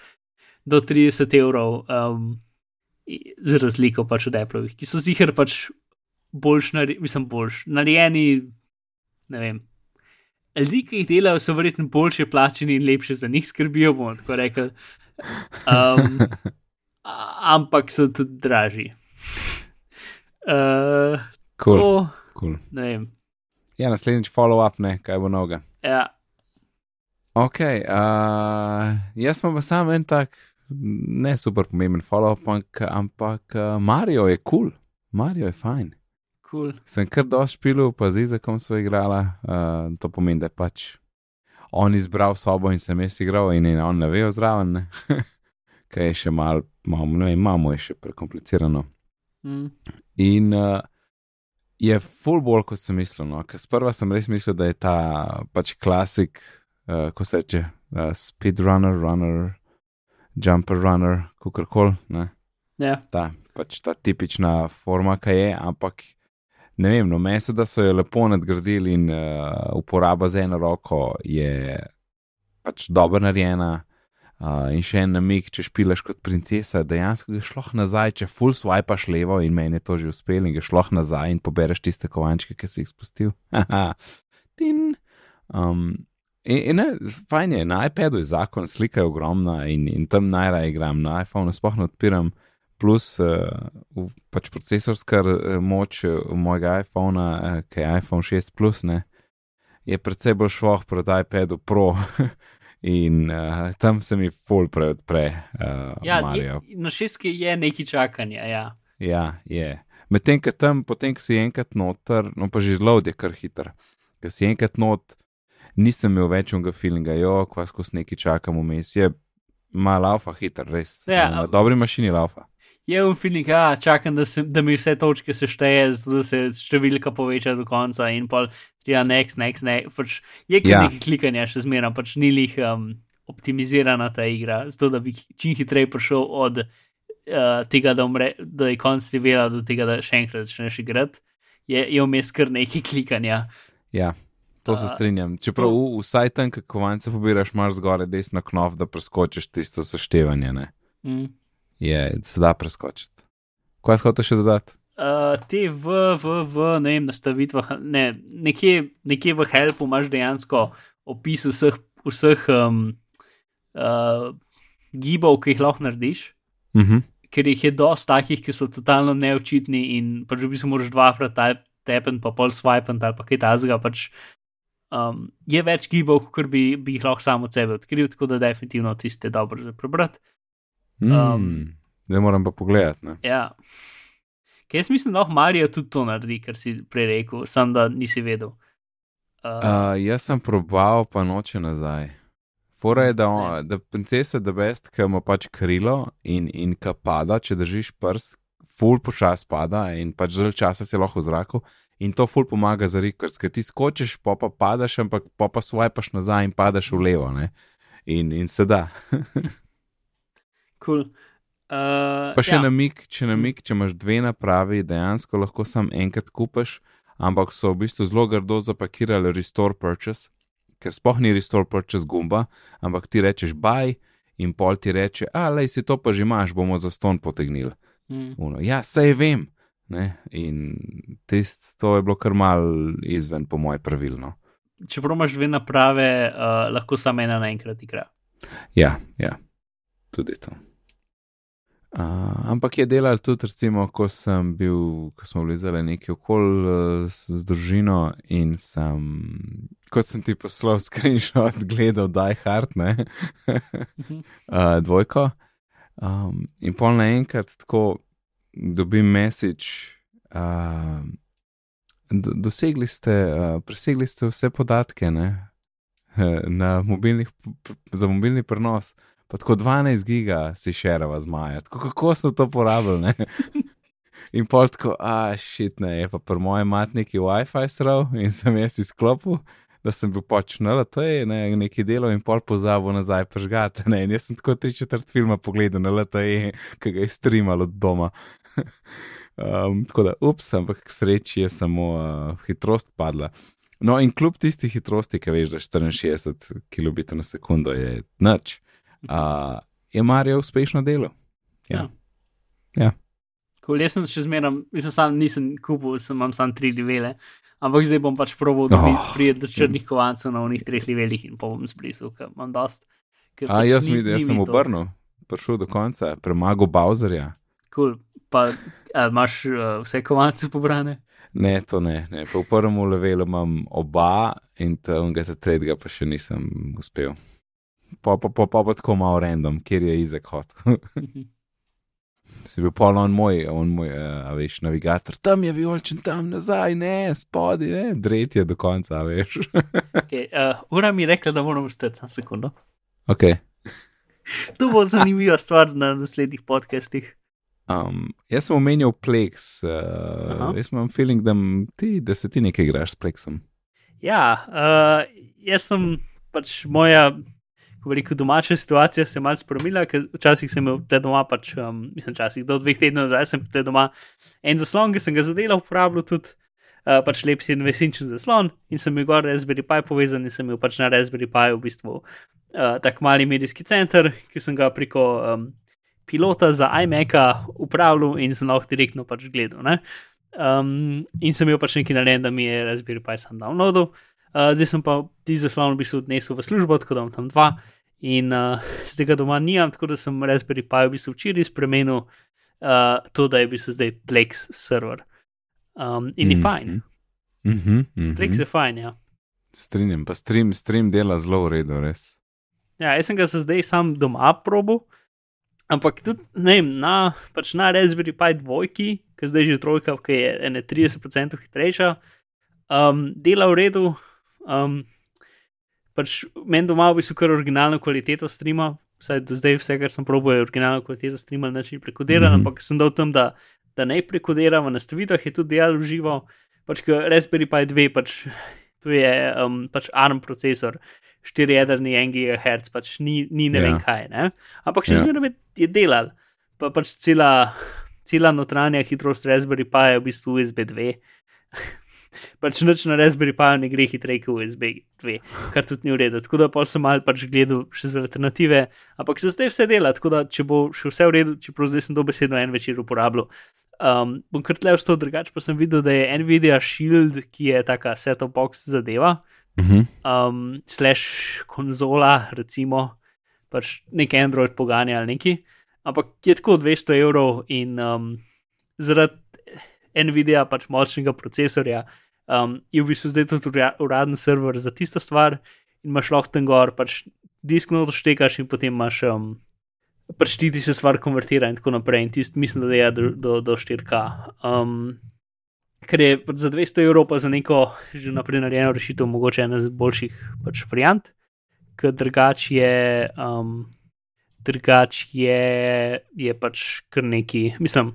Speaker 2: do 30 evrov um, z razliko pač od Appleovih, ki so zihar pač boljš, mislim, boljš, narejeni, ne vem. Ljudje, ki jih delajo, so verjetno boljše plačeni in lepše za njih skrbijo, bomo tako rekli. Um, ampak so tudi dražji. Uh,
Speaker 1: Cool,
Speaker 2: to,
Speaker 1: cool.
Speaker 2: ne vem.
Speaker 1: Ja, naslednjič follow-up, ne, kaj bo noga.
Speaker 2: Ja,
Speaker 1: Ok, uh, jaz sem pa sam en tak, ne super pomemben follow-up, ampak, ampak uh, Mario je kul, cool. Mario je fajn.
Speaker 2: Cool.
Speaker 1: Sem kar dosti špilil, pa z Izakom smo igrala, uh, to pomeni, da je pač on izbral sobo in sem jaz igral in, in on ne ve zraven, kaj je še mal, mal, ne vem, malo je še prekomplicirano.
Speaker 2: Mm.
Speaker 1: In uh, je full bolj, kot sem mislil. No? Ker sprva sem res mislil, da je ta pač klasik, uh, ko se reče, uh, speedrunner, runner, jumper runner, kakorkoli. ne.
Speaker 2: Ja,
Speaker 1: Ta, pač ta tipična forma, ki je, ampak ne vem, no, meni se, da so jo lepo nadgradili in uh, uporaba z eno roko je pač dobro narejena. Uh, in še en namig, če špilaš kot princesa, dejansko ga šloh nazaj, če full swipaš levo in meni je to že uspelo, in ga šloh nazaj in pobereš tiste kovančke, ki si jih spustil. Tin. Um, in, in ne, fajn je, na iPadu je zakon, slika je ogromna in, in tam najraje igram, na iPhonu sploh ne odpiram, plus uh, pač procesorska eh, moč eh, mojega iPhona, uh, ki je iPhone 6 Plus, ne, je predvsej bolj šloh proti iPadu Pro. In uh, tam se mi full preodpre, uh,
Speaker 2: ja
Speaker 1: Mario.
Speaker 2: je, na šestki je neki čakanja. Ja.
Speaker 1: Ja, je. Medtem, ko tam, potem, ko si enkrat noter, no pa že zelo je kar hiter. Ker si enkrat not, nisem imel več unga feelinga, jo, kva skozi neki čakam vmes, je malo laufa hiter, res.
Speaker 2: Ja,
Speaker 1: na dobri mašini laufa.
Speaker 2: Je v filmih, ja, čakam, da, se, da mi vse točke sešteje, da se številka poveča do konca in pol, ja, next, next, next. Pač je kar
Speaker 1: Ja.
Speaker 2: ja. nekaj klikanja, še zmeraj, pač ni lih um, optimizirana ta igra, zato da bi čim hitreje prišel od uh, tega, da, umre, da je konc seveda, do tega, da še enkrat začneš igrati. Je, je vmes kar nekaj klikanja.
Speaker 1: Ja, to se strinjam. Čeprav
Speaker 2: to-
Speaker 1: v, vsaj tam, kako kovance pobiraš, imaš zgoraj desno knov, da preskočiš tisto seštevanje, ne.
Speaker 2: Mm.
Speaker 1: Je, se da preskočiti. Kaj skote še dodati?
Speaker 2: Uh, te v, v, v ne vem, nastavitvah, ne, nekje, nekje v Helpu imaš dejansko opis vseh, vseh um, uh, gibov, ki jih lahko narediš,
Speaker 1: Mhm.
Speaker 2: ker jih je dosti takih, ki so totalno neočitni in pač v bistvu moraš dvakrat tepen, pa pol swipen ali pa kaj tasga. Pač, um, je več gibov, kot bi, bi jih lahko samo od sebe odkril, tako da definitivno tiste dobro za prebrati.
Speaker 1: Mm.
Speaker 2: Um,
Speaker 1: Zdaj moram pa pogledati. Ne?
Speaker 2: Ja. Ker jaz mislim, da lahko Marijo tudi to naredi, kar si prej rekel, sam da nisi vedel. Uh,
Speaker 1: Uh, jaz sem probal, pa noče nazaj. Fora je, da, on, da princesa da best, ki ima pač krilo in, in ki pada, če držiš prst, ful počas pada in pač zelo časa si lahko v zraku. In to ful pomaga za rikers, ker ti skočiš, pa pa padaš, ampak pa pa swipaš nazaj in padaš v levo. Ne? In, in se da.
Speaker 2: cool. uh,
Speaker 1: Pa še
Speaker 2: ja.
Speaker 1: namik, če namik, če imaš dve napravi, dejansko lahko sam enkrat kupaš, ampak so v bistvu zelo grdo zapakirali Restore Purchase, ker sploh ni Restore Purchase gumba, ampak ti rečeš buy in pol ti reče, a lej si to pa že imaš, bomo za ston potegnili.
Speaker 2: Mm.
Speaker 1: Uno, ja, sej vem. Ne? In tist, to je bilo kar mal izven, po moje pravilno.
Speaker 2: čeprav imaš dve naprave, uh, lahko samo ena naenkrat igra.
Speaker 1: Ja, ja, tudi to. Uh, ampak je delal tudi, recimo, ko sem bil, ko smo bili zelo neki okol uh, z družino in sem, kot sem ti poslal screenshot, gledal Die Hard, ne, uh, dvojko. Um, in pol naenkrat tako dobim message, uh, do, dosegli ste, uh, presegli ste vse podatke, ne, na mobilnih, za mobilni prenos pa tako 12 giga si šerava z Maja, tako kako so to porabili. In pol tako, a šit ne, je pa pri mojem matniki WiFi srov in sem jaz izklopil, da sem bil počnil, to je ne, neki delo in pol pozabil nazaj pržgati. Ne, in jaz sem tako tri četrt filma pogledal na LTE, ki ga je streamal od doma. um, tako da, ups, ampak k sreči je samo uh, hitrost padla. No, in kljub tisti hitrosti, ki veš, da 64 kilobitov na sekundo je noč uh, je Marijo uspešno delo. Ja. ja.
Speaker 2: Cool, jaz sem še zmeraj, mislim, sam nisem kupil, sem imam samo tri livele, ampak zdaj bom pač proval, da bi oh. prijel do črnih kovancev na unih treh livelih in pa bom zbrisal, ker imam dost.
Speaker 1: Ker A pač jaz mi, da sem obrnil, prišel do konca, premagal Bowserja.
Speaker 2: Kul, cool. pa imaš uh, vse kovance pobrane?
Speaker 1: Ne, to ne, ne. Po prvem levelu imam oba in tega tretjega pa še nisem uspel pa pa, pa, pa, pa tako malo random, kjer je Izek hot. si bil polno on moj, on moj, uh, veš, navigator, tam je violčen, tam nazaj, ne, spodi, ne, dret je do konca, veš.
Speaker 2: okay, uh, ura mi je rekla, da moramo stati za sekundo.
Speaker 1: Ok.
Speaker 2: to bo zanimiva stvar na naslednjih podcastih.
Speaker 1: Um, jaz sem omenil Plex, uh, jaz imam feeling, da, ti, da se ti nekaj igraš s Plexom.
Speaker 2: Ja, uh, jaz sem pač moja ko rekel, domača situacija se je malce spremenila, ker včasih sem imel te doma, pač, um, mislim, včasih do dveh tednov nazaj sem te doma en zaslon, ki sem ga zadelal, uporabljal tudi. Uh, pač lep si investinčen zaslon in sem imel Raspberry Pi povezan in sem imel pač na Raspberry Pi v bistvu uh, tak mali medijski center, ki sem ga preko um, pilota za iMac-a upravljal in sem lahko direktno pač gledal. Um, in sem imel pač nekaj narejen, da mi je Raspberry Pi sam downloadil. Uh, zdaj sem pa ti zaslon v bistvu odnesel v službo, tako da imam tam dva in uh, zdaj ga doma nimam, tako da sem Raspberry Pi v bistvu včeraj spremenil uh, to, da je v bistvu zdaj Plex server. Um, in mm -hmm. je fajn.
Speaker 1: Mm -hmm, mm -hmm.
Speaker 2: Plex je fajn, ja.
Speaker 1: Strinjam, pa stream, stream dela zelo v redu, res.
Speaker 2: Ja, jaz sem ga zdaj sam doma probo. Ampak tudi vem, na, pač na Raspberry Pi dvojki, ki zdaj že trojka, ki je 31% hitrejša, um, dela v redu, Um, pač meni doma v bistvu kar originalno kvaliteto streama, vsaj do zdaj vse, kar sem probil, je originalno kvaliteto streama, način prekodiran, mm -hmm. ampak sem dal tam, da, da ne prekodiram, v nastavitvah je tudi delal živo, pač Raspberry Pi 2, pač tu je um, pač ARM procesor. 4 jedrni 1 GHz, pač ni, ni ne yeah. vem ja. kaj, ne? ampak še yeah. Ja. zmeraj je delal, pa pač cela, cela notranja hitrost Raspberry Pi je v bistvu USB 2, pač noč na Raspberry Pi ne gre hitreje kot USB 2, kar tudi ni v redu. Tako da pa sem mal pač gledal še za alternative, ampak se zdaj vse dela, tako da če bo še vse v redu, čeprav zdaj sem dobesedno en večer uporabljal. Um, bom kar tle vstal drugače, pa sem videl, da je Nvidia Shield, ki je taka set-top box zadeva,
Speaker 1: mhm.
Speaker 2: um, slash konzola, recimo, pač nek Android poganja ali neki, ampak je tako 200 evrov in um, zaradi Nvidia, pač močnega procesorja, um, je v bistvu zdaj tudi uraden server za tisto stvar in imaš lahko ten gor, pač disk noto štekaš in potem imaš. Um, Pač ti se stvar konvertira in tako naprej, in tisti mislim, da je do, do, do 4K. Um, ker je pač za 200 evrov pa za neko že naprej narejeno rešitev, mogoče ena z boljših pač variant, ker drugač je, um, drugač je, je pač kar neki, mislim,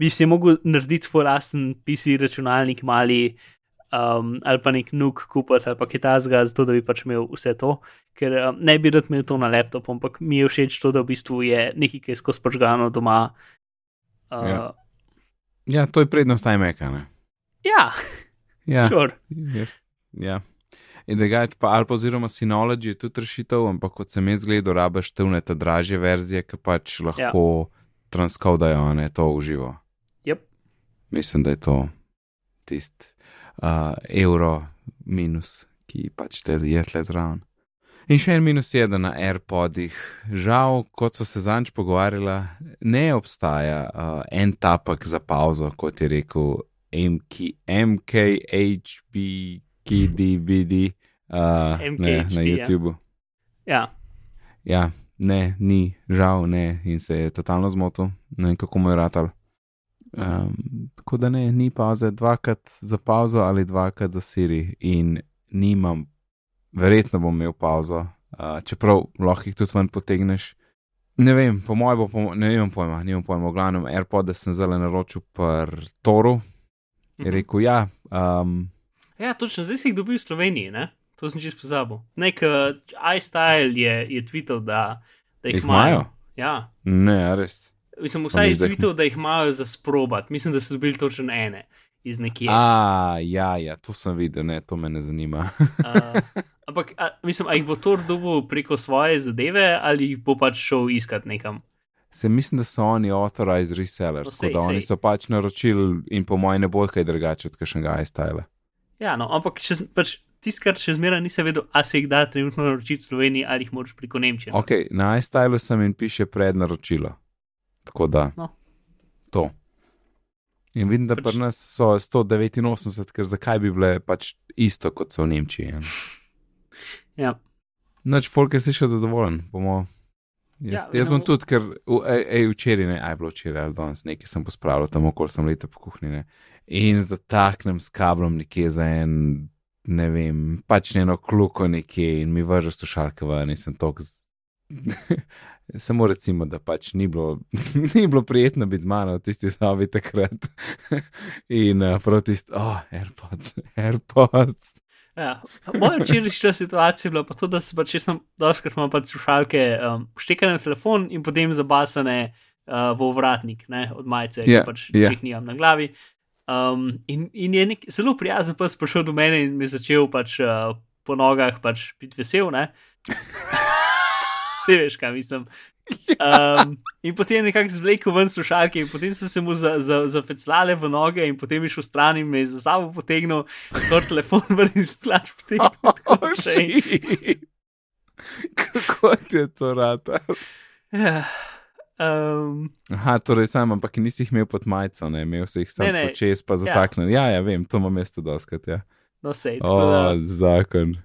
Speaker 2: bi si mogel narediti svoj lasten PC računalnik, mali um, ali pa nek nuk kupiti ali pa kitajskega, zato da bi pač imel vse to. Ker um, ne bi rad imel to na laptopu, ampak mi je všeč to, da v bistvu je nekaj, ki je skozi požgano doma. Uh,
Speaker 1: ja. ja, to je prednost iMac-a.
Speaker 2: Ja,
Speaker 1: ja.
Speaker 2: Sure.
Speaker 1: Yes. ja. In da ga je pa ali pa oziroma Synology je tudi rešitev, ampak kot sem jaz gledal, rabaš te vne te dražje verzije, ki pač lahko ja. transkodajo, ne to uživo mislim, da je to tisti uh, evro minus, ki pač te je tle zraven. In še en minus je, da na AirPodih, žal, kot so se zanč pogovarjala, ne obstaja uh, en tapek za pauzo, kot je rekel MK, MKHB, KDBD uh, ne, na YouTubu.
Speaker 2: Ja.
Speaker 1: ja, ne, ni, žal ne, in se je totalno zmotil, ne vem kako mu je ratal. Um, tako da ne, ni pauze, dvakrat za pauzo ali dvakrat za siri, in nimam, verjetno bom imel pauzo, uh, čeprav lahko jih tudi ven potegneš. Ne vem, po mojem, po, ne vem pojma, nimam pojma, v glavnem AirPod sem zelo naročil per Toru. Je
Speaker 2: Mhm.
Speaker 1: rekel, ja, um,
Speaker 2: Ja, točno, zdaj si jih dobil v Sloveniji, ne? To sem čisto pozabil. Nek uh, iStyle je, je tweetal, da, da jih
Speaker 1: Jih imajo?
Speaker 2: imajo. Ja,
Speaker 1: ne, res.
Speaker 2: Mislim, vsaj je
Speaker 1: misliš, da jih-
Speaker 2: da imajo za sprobat. Mislim, da so dobili točno ene iz nekje.
Speaker 1: A, ja, ja, to sem videl, ne, to me ne zanima.
Speaker 2: Uh, ampak, a, mislim, a jih bo to dobil preko svoje zadeve ali jih bo pač šel iskat nekam.
Speaker 1: Se mislim, da so oni authorized resellers,
Speaker 2: No,
Speaker 1: tako
Speaker 2: sej,
Speaker 1: da oni
Speaker 2: sej.
Speaker 1: so pač naročili in po mojem ne bo kaj drugače od kakšnega iStyla.
Speaker 2: Ja, no, ampak če, z- pač, tisto, kar še zmeraj nisem vedel, a se jih da trenutno naročiti v Sloveniji ali jih moraš preko Nemčije.
Speaker 1: Ok, na iStylu sem in piše prednaročilo. Tako da.
Speaker 2: No.
Speaker 1: To. In vidim, da
Speaker 2: Pač-
Speaker 1: pri nas so 189, ker zakaj bi bile pač isto kot so v Nemčiji. Ja.
Speaker 2: Ja.
Speaker 1: Noč folk je si še zadovoljen, bomo. Jaz,
Speaker 2: Ja,
Speaker 1: ja, jaz bom
Speaker 2: no.
Speaker 1: tudi, ker ej, ej, včeraj ne, aj bilo včeraj ali danes, nekaj sem pospravil tam okoli sem leta po kuhinji. ne. In zataknem s kablom nekje za en, ne vem, pač eno kluko nekje in mi vrže slušalke ven in sem tok. Z... Samo recimo, da pač ni bilo, ni bilo prijetno biti z mano v tisti sobi takrat. in uh, prav tisti, oh, AirPods, AirPods.
Speaker 2: Ja. Moja včerajšnja situacija je bila pa to, da se pač sem doskrat imel pač slušalke um, štekane na telefon in potem zabasane uh, v ovratnik ne, od majice,
Speaker 1: Ja,
Speaker 2: ki pač
Speaker 1: ja.
Speaker 2: če jih nimam na glavi. Um, in, in je nek zelo prijazen pes prišel do mene in mi začel pač uh, po nogah pač biti vesel. Ne? Vse veš, kaj mislim. Um, in potem je nekako zvlekel ven slušalke, in potem so se mu za- za- zafeclale v noge, in potem je šel stran in me je za sabo potegnil, kot telefon vrnil sklač potegnil. tako naprej.
Speaker 1: shit. Kako ti je to rata?
Speaker 2: Ja. Um,
Speaker 1: Aha, torej sam, ampak nisi jih imel pod majico, ne, imel si jih samo čez, pa zataknjen. Ja. ja, ja, vem, to imam mesto doskrat, ja.
Speaker 2: no, sej.
Speaker 1: O,
Speaker 2: tako da-
Speaker 1: zakon.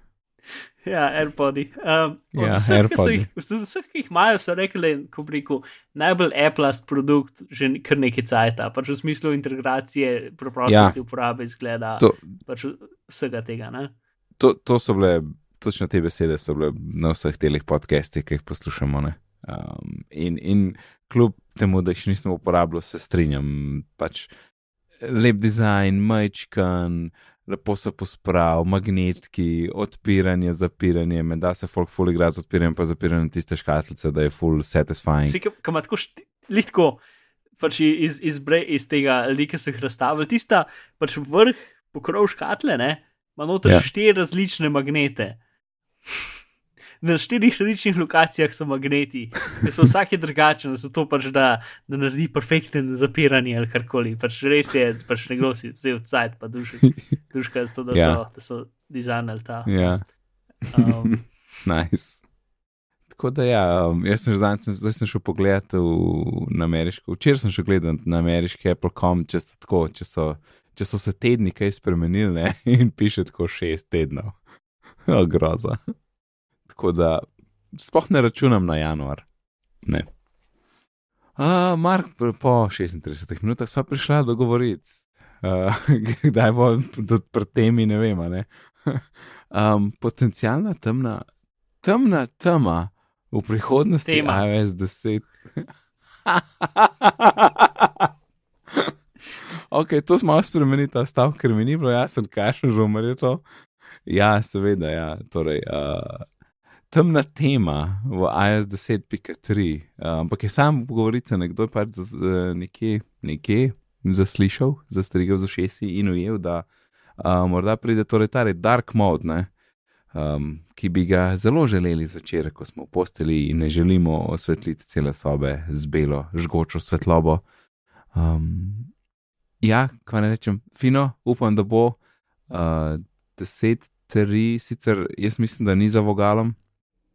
Speaker 2: Ja, AirPodi. Um, od
Speaker 1: Ja,
Speaker 2: vseh, ki so
Speaker 1: AirPodi.
Speaker 2: jih- vseh, ki jih imajo, so rekli, ko rekel, najbolj Apple-ast produkt, že kar nekaj cajta, pač v smislu integracije, preprostosti ja. uporabe, izgleda,
Speaker 1: To,
Speaker 2: pač vsega tega. Ne?
Speaker 1: to, to so bile, točno te besede so bile na vseh telih podcastih, ki jih poslušamo. ne. Um, in, in kljub temu, da jih še nisem uporabljal, se strinjam. Pač lep dizajn, majčkan, lepo se posprav, magnetki, odpiranje, zapiranje, med da se folk ful igra z odpiranjem, pa zapiranjem tiste škatlice, da je full satisfying.
Speaker 2: Ki ki ima tako litko, pač iz, iz, bre, iz tega ki so jih razstavili, tista pač vrh pokrov škatle, ne, ima noter
Speaker 1: Ja.
Speaker 2: ja. štiri različne magnete. Na štirih različnih lokacijah so magneti, ki so vsake drugačne, zato pač da, da naredi perfekten zapiranje ali karkoli. Pač res je, pač nekdo si vzel cajt, pa duši, duška, zato, da,
Speaker 1: Ja.
Speaker 2: so, da so dizajnali ta.
Speaker 1: Ja,
Speaker 2: Um,
Speaker 1: nice. Tako da, ja, um, jaz sem že sem- zdaj sem šel pogledat v, na ameriško, včeraj sem šel gledat na ameriški Apple.com, če so, tako, če so, če so se tedni kaj spremenili ne, in piše tako šest tednov. O, groza. Tako da, sploh ne računam na januar. Ne. Uh, Mark, po 36 minutah sva prišla dogovoriti. Uh, kdaj bo pri temi, ne vem, a ne. um, potencijalna temna, temna tema v prihodnosti
Speaker 2: Tema.
Speaker 1: iOS 10. ok, to smo malo spremenili, ta stav, ker mi ni bilo jasno, kakšen žumer je to. Ja, seveda, ja. Torej, uh, temna tema v iOS 10.3, uh, ampak je sam govorica, nekdo je pač z, nekje, nekje zaslišal, zastrigel z ušesi in ujel, da uh, morda pride torej ta dark mode, ne, um, ki bi ga zelo želeli zvečer, ko smo v posteli in ne želimo osvetliti cele sobe z belo, žgočo svetlobo. Um, ja, kaj ne rečem, fino, upam, da bo uh, 10 3, sicer jaz mislim, da ni za vogalom.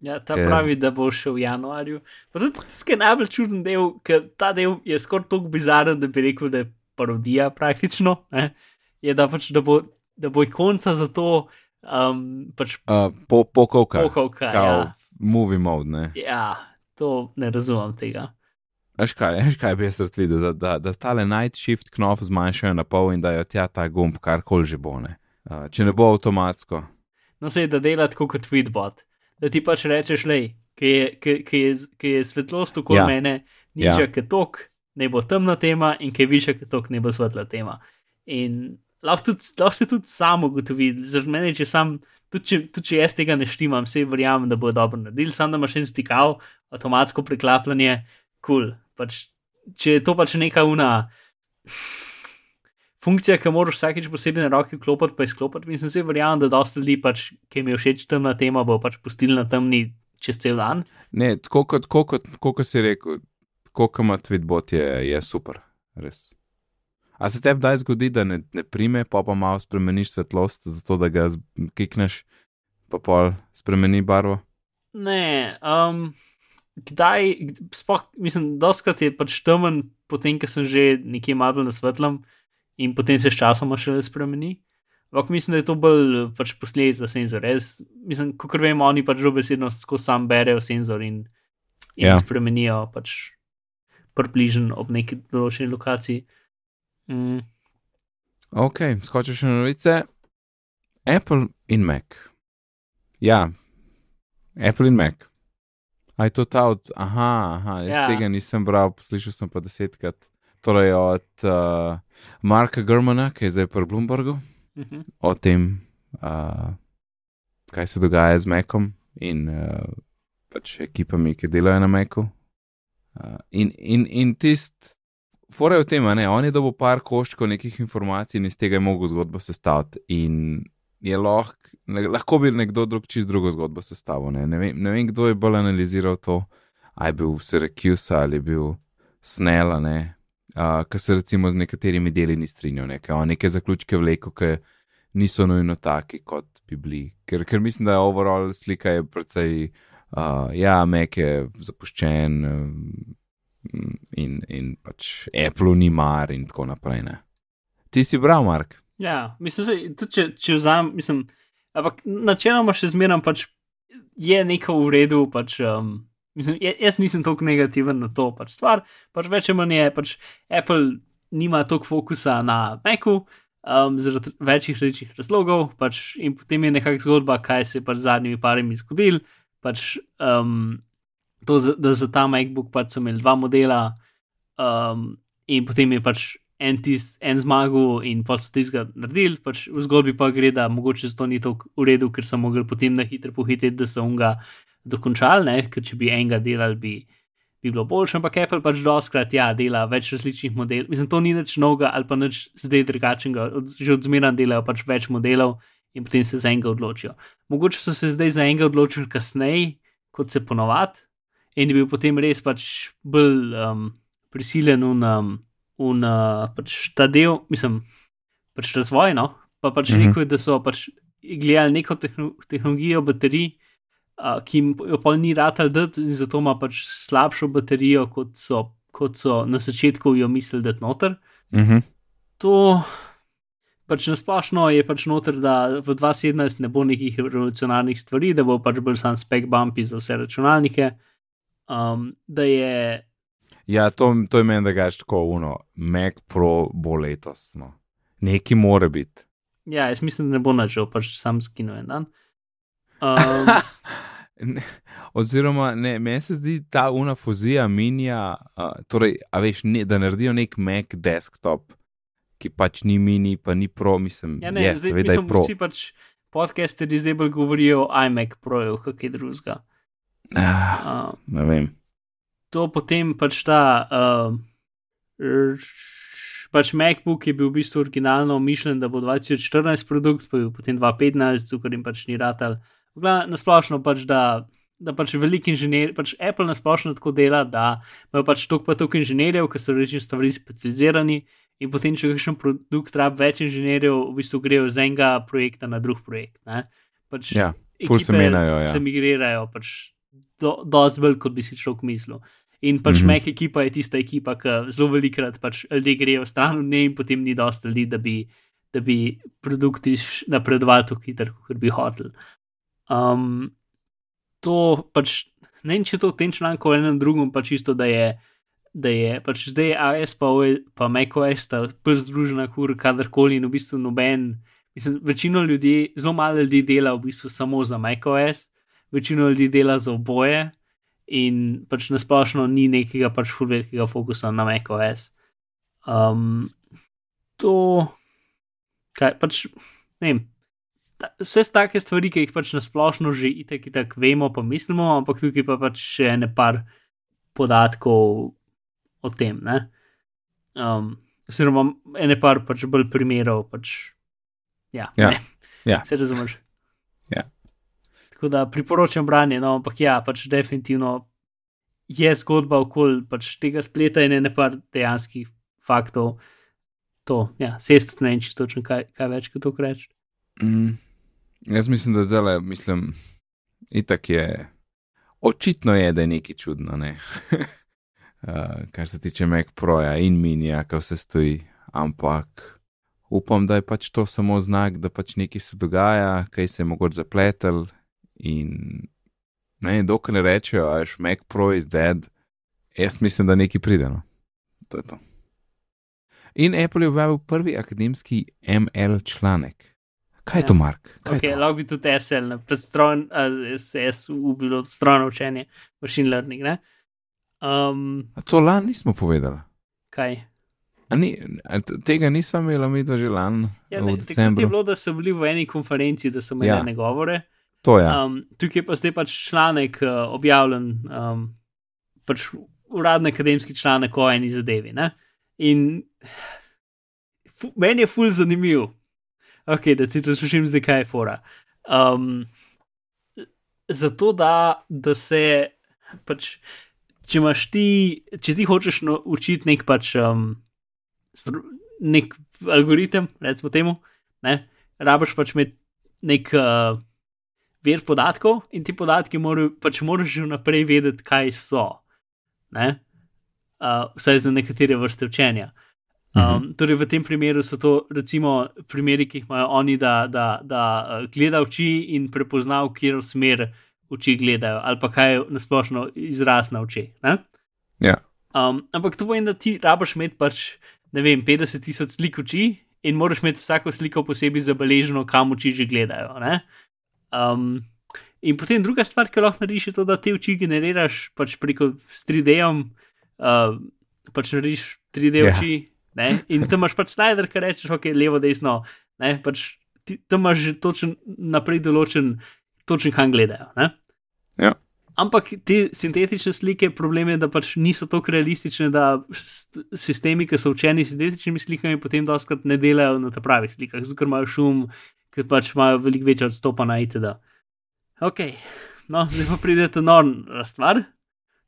Speaker 2: Ja, ta
Speaker 1: Ker-
Speaker 2: pravi, da bo šel v januarju. Pa tudi tisti najbolj čuden del, ker ta del je skoraj tako bizaren, da bi rekel, da je parodija praktično. Ne? Je da pač, da bo, da bo ikonca za to um, pač
Speaker 1: Uh, po, pokovka,
Speaker 2: pokovka.
Speaker 1: kao
Speaker 2: Ja.
Speaker 1: movie mode, ne.
Speaker 2: ja, to ne razumem tega.
Speaker 1: Veš kaj, veš kaj bi jaz rad videl, da, da, da tale night shift knop zmanjšajo na pol in da jo tja ta gumb karkoli že bo, ne. Uh, če ne bo avtomatsko.
Speaker 2: No, se da dela tako kot Tweetbot, da ti pač rečeš, lej, ki je, ki, ki je, ki je svetlost okoli
Speaker 1: Ja.
Speaker 2: mene, nižja
Speaker 1: Ja.
Speaker 2: kot tok, ne bo temna tema, in ki je višja kot tok, ne bo svetla tema. In lahko, tudi, lahko se tudi samo ugotovi, zaradi mene, če sam, tudi če, tudi če jaz tega ne štimam, vse verjamem, da bo dobro naredil, sam da imaš en stikav, avtomatsko preklapljanje, kul. Cool. Pač, če je to pač neka una. Funkcija, ki moraš vsakeč posebej na roki vklopiti, pa izklopiti, mislim, se verjamem, da dosta ljudi, pač, ki jim je všeč temna tema, bo pač pustili na temni čez cel dan.
Speaker 1: Ne, tako kot, tako kot, tako kot si rekel, tako kot ima Tweetbot, je, je super, res. A se tebi kdaj zgodi, da ne, ne prime, pa pa malo spremeniš svetlost, zato da ga kikneš, pa pol spremeni barvo?
Speaker 2: Ne, um, kdaj, sploh, mislim, doskrat je pač temen, potem, ko sem že nekje malo na svetlem in potem se s časoma še spremeni. Ampak mislim, da je to bolj pač posledica senzora. Jaz, mislim, kot vem, oni pač dobesedno skozi sam berejo senzor in, in
Speaker 1: Ja.
Speaker 2: ja. spremenijo pač približno ob neki določeni lokaciji. Mm.
Speaker 1: Ok, skočil še na novice. Apple in Mac. Ja, Apple in Mac. A je to ta od, aha, aha jaz ja.
Speaker 2: Ja.
Speaker 1: tega nisem bral, poslušal sem pa desetkrat. Torej od uh, Marka Germana, ki je zdaj pri Bloombergu,
Speaker 2: Uh -huh.
Speaker 1: o tem, uh, kaj se dogaja z Macom in uh, pač ekipami, ki delajo na Macu. Uh, in in, in tist, fora je v tem, a ne, on je dobil par koščkov nekih informacij in iz tega je mogel zgodbo sestaviti. In je lahko, ne, lahko bi nekdo drug čist drugo zgodbo sestavil. Ne, ne, vem, ne vem, kdo je bolj analiziral to, ali je bil Syracuse ali je bil Snell, ne. Uh, Ker se recimo z nekaterimi deli ni strinjal, ne, ker on neke zaključke vleko, ki niso nujno taki, kot bi bili. Ker, ker mislim, da je overall slika je precej, uh, ja, Mek je zapuščen um, in, in pač Apple ni mar in tako naprej. Ne. Ti si bral, Mark?
Speaker 2: Ja, mislim, da tudi če, če vzamem, mislim, ampak načeloma še zmeraj pač je neko v redu. Pač, um, mislim, ja- jaz nisem tako negativen na to pač stvar, pač več ali manj je, pač Apple nima toliko fokusa na Macu. Um, zaradi večjih različnih razlogov, pač, in potem je nekakšna zgodba, kaj se je pač z zadnjimi parimi zgodil. Pač, um, to, da za ta MacBook pač so imeli dva modela, um, in potem je pač en, tist, en zmagal, in pa so tistega naredili. Pač v zgodbi pa gre, da mogoče to ni tako v redu, ker so mogli potem na hitro pohiteti, da so ga dokončali, ne? ker če bi enega delali, bi, bi bilo boljše. Ampak Apple pač doskrat ja, dela več različnih modelov. Mislim, to ni nič novega ali pa nič zdaj drugačnega. Od, že od zmeraj delajo pač več modelov in potem se za enega odločijo. Mogoče so se zdaj za enega odločili kasneje, kot se ponovadi, in je bil potem res pač bolj um, prisiljen v um, un, uh, pač ta del, mislim, pač razvoj. No? Pa pač mm -hmm. rekel, da so pač gledali neko tehno, tehnologijo baterij, uh, ki jim jo pol ni ratal dati, in zato ima pač slabšo baterijo, kot so, kot so na začetku jo mislili, da je noter.
Speaker 1: Uh -huh.
Speaker 2: To pač nasplošno je pač noter, da v 2017 ne bo nekih revolucionarnih stvari, da bo pač bolj sam spek bumpi za vse računalnike. Um, da je
Speaker 1: Ja, to, to je meni, da gaš tako uno, Mac Pro bo letos. No. Neki more biti.
Speaker 2: Ja, jaz mislim, da ne bo načel, pač sam skinu en dan. Um,
Speaker 1: Ne, Oziroma, ne, meni se zdi ta una fuzija minija, uh, torej, a veš, ne, da naredijo nek Mac desktop, ki pač ni mini, pa ni pro, mislim,
Speaker 2: ja, ne,
Speaker 1: je,
Speaker 2: zdaj
Speaker 1: seveda je
Speaker 2: mislim,
Speaker 1: pro.
Speaker 2: vsi pač podcasteri zdaj bolj govorijo o iMac Proju, kaj drugega.
Speaker 1: Ah,
Speaker 2: Uh,
Speaker 1: ne vem.
Speaker 2: to potem pač ta. Uh, Pač MacBook je bil v bistvu originalno mišljen, da bo 2014 produkt, pa je bil potem 2015, zato ker jim pač ni ratal. Na splošno pač, da da pač veliki inženir, pač Apple nasplošno tako dela, da imajo pač toliko pa toliko inženirjev, ki so reči stvari specializirani. In potem, če kakšen produkt rabi več inženirjev, v bistvu grejo z enega projekta na drug projekt. Pač
Speaker 1: ja, pol se menjajo. Ja.
Speaker 2: Se migrirajo, pač do, dosti bolj, kot bi si človek mislil. In pač mm -hmm. meh ekipa je tista ekipa, ki zelo velikrat pač ljudje grejo stran od nje in potem ni dosti ljudi, da bi, da bi produkti napredovali tako hitro, kot bi hotel. Um, to pač ne vem, če to v tem članku ali enem drugem, pač isto, da je da je pač zdaj AS pa, pa MacOS sta prv združena, kur kadarkoli in v bistvu noben. Mislim, večino ljudi, zelo malo ljudi dela v bistvu samo za MacOS, večino ljudi dela za oboje in pač nasplošno ni nekega pač fulvelikega fokusa na MacOS. Um, to, kaj pač, ne vem. Vse take stvari, ki jih pač nasplošno že itek, itek vemo, pa mislimo, ampak tukaj pa pač še ne par podatkov, o tem. Um, oziroma, ene par pač bolj primerov. Pač, ja,
Speaker 1: ja, ja.
Speaker 2: se razumeš.
Speaker 1: Ja.
Speaker 2: Tako da priporočam branje, no, ampak ja, pač definitivno je zgodba okoli pač tega spleta in ene par dejanskih faktov. To, ja, sest ne vem, če točno kaj, kaj več kot to reči.
Speaker 1: Mm, jaz mislim, da zelo, mislim, itak je. Očitno je, da je nekaj čudno. Ne? uh, kar se tiče Mac Proja in Minija, kaj vse stoji. Ampak upam, da je pač to samo znak, da pač nekaj se dogaja, kaj se je mogoče zapletel. In ne, dokler ne rečejo, da je Mac Pro is dead, jaz mislim, da nekaj pride. No. To je to. In Apple je objavil prvi akademski ML članek. Kaj je ja. to, Mark?
Speaker 2: Okay, lahko bi tudi SL, predstrojno, SS, v bilo strojno učenje, machine learning. Ne? Um,
Speaker 1: to lani nismo povedali.
Speaker 2: Kaj?
Speaker 1: Ni, tega nisem imel, mi to že lani. Ja, ne,
Speaker 2: je bilo, da so bili v eni konferenci, da so imeli ja. govore.
Speaker 1: To je.
Speaker 2: Um, tukaj pa zdaj pač članek uh, objavljen, um, pač uradni akademski članek o eni zadevi. Ne? In meni je ful zanimiv, okay, da ti to slišim zdaj, kaj je fora. Um, zato, da, da se pač če ti, če ti hočeš naučiti nek pač um, nek algoritem, recimo temu, ne, rabiš pač imeti nek uh, vir podatkov in ti podatki morajo, pač moraš že vnaprej vedeti, kaj so. Ne, uh, vsaj za nekatere vrste učenja. Um, uh -huh. Torej, v tem primeru so to, recimo, primeri, ki jih imajo oni, da, da, da uh, gleda oči in prepozna, v katero smer oči gledajo, ali pa kaj je nasplošno izraz na oči.
Speaker 1: Ja.
Speaker 2: Um, ampak to pomeni, da ti rabiš imeti pač, ne vem, 50 tisoč slik oči in moraš imeti vsako sliko posebej zabeleženo, kam oči že gledajo. Um, in potem druga stvar, ki lahko narediš, je to, da te oči generiraš pač preko 3D-om, uh, pač narediš 3D ja. oči. Ne? In tam imaš pač slider, ki rečeš, ok, levo, desno. Pač ti, tam imaš že točen naprej določen, točen kam gledajo. Ne?
Speaker 1: Ja.
Speaker 2: Ampak te sintetične slike, problem je, da pač niso tako realistične, da sistemi, ki so učeni s sintetičnimi slikami, potem doskrat ne delajo na ta pravih slikah, zato imajo šum, ker pač imajo veliko večje odstopa na itd. Ok, no, zdaj pa pride ta norma stvar.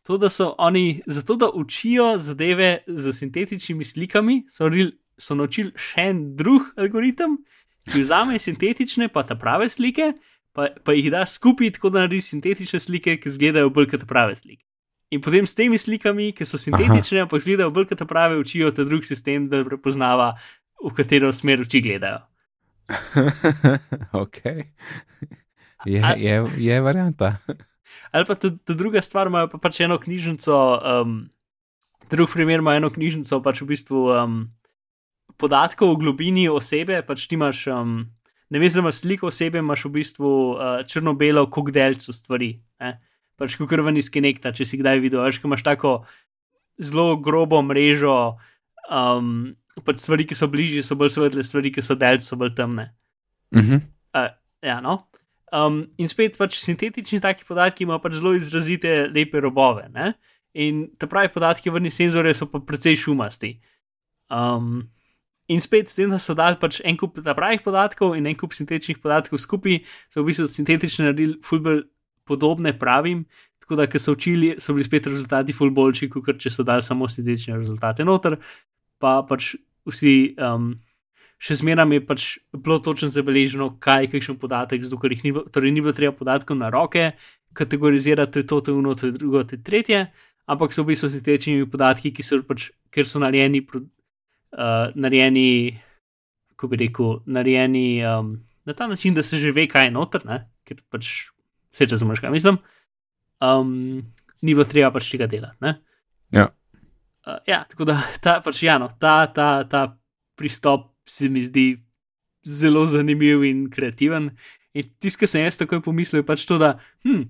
Speaker 2: To, da so oni, zato da učijo zadeve z sintetičnimi slikami, so, so naučili še en drug algoritem, ki vzame sintetične, pa ta prave slike pa, pa jih da skupaj, tako da naredi sintetične slike, ki izgledajo bolj kot prave slike. In potem s temi slikami, ki so sintetične, Aha. ampak izgledajo bolj kot prave, učijo ta drug sistem, da prepoznava, v katero smer oči gledajo.
Speaker 1: ok. Je, je, je varianta.
Speaker 2: Ali pa ta druga stvar, imajo pa pač eno knjižnico, um, drug primer ima eno knjižnico, pač v bistvu um, podatkov o globini osebe, pač ti imaš. Um, ne veš, da imaš sliko osebe, imaš v bistvu uh, črno-belo, kot delcu stvari. Ne? Pač kot krvni skenekta, če si kdaj videl, veš, imaš tako zelo grobo mrežo, um, pač stvari, ki so bližje, so bolj svetle, stvari, ki so delci, so bolj temne.
Speaker 1: Uh -huh. uh,
Speaker 2: ja, no. Um, in spet pač sintetični taki podatki imajo pač zelo izrazite, lepe robove. Ne? In te pravi podatki, vrni senzore, so pa precej šumasti. Um, In spet, s tem, da so dali pač en kup pravih podatkov in en kup sintetičnih podatkov skupaj, so v bistvu sintetični naredili fulbr podobne pravim. Tako da, ko so učili, so bili spet rezultati ful boljši, kot če so dali samo sedečne rezultate noter, pa pač vsi. Um, Še zmeraj je pač bilo točno zabeleženo, kaj je kakšen podatek, zato ker jih ni, torej ni bilo treba podatkov na roke, kategorizirati to je to, to je ono, to je drugo, to je tretje, ampak so v bistvu s tečnimi podatki, ki so pač, ker so narejeni, uh, narejeni, kako bi rekel, narejeni um, na ta način, da se že ve, kaj je noter, ne? ker pač vse čas razumeš, kaj mislim. Um, ni bilo treba pač tega delati.
Speaker 1: Ja.
Speaker 2: Uh, ja, tako da ta, pač, ja, no, ta, ta, ta pristop se mi zdi zelo zanimiv in kreativen. In tisto, kar sem jaz takoj pomislil, je pač to, da hm,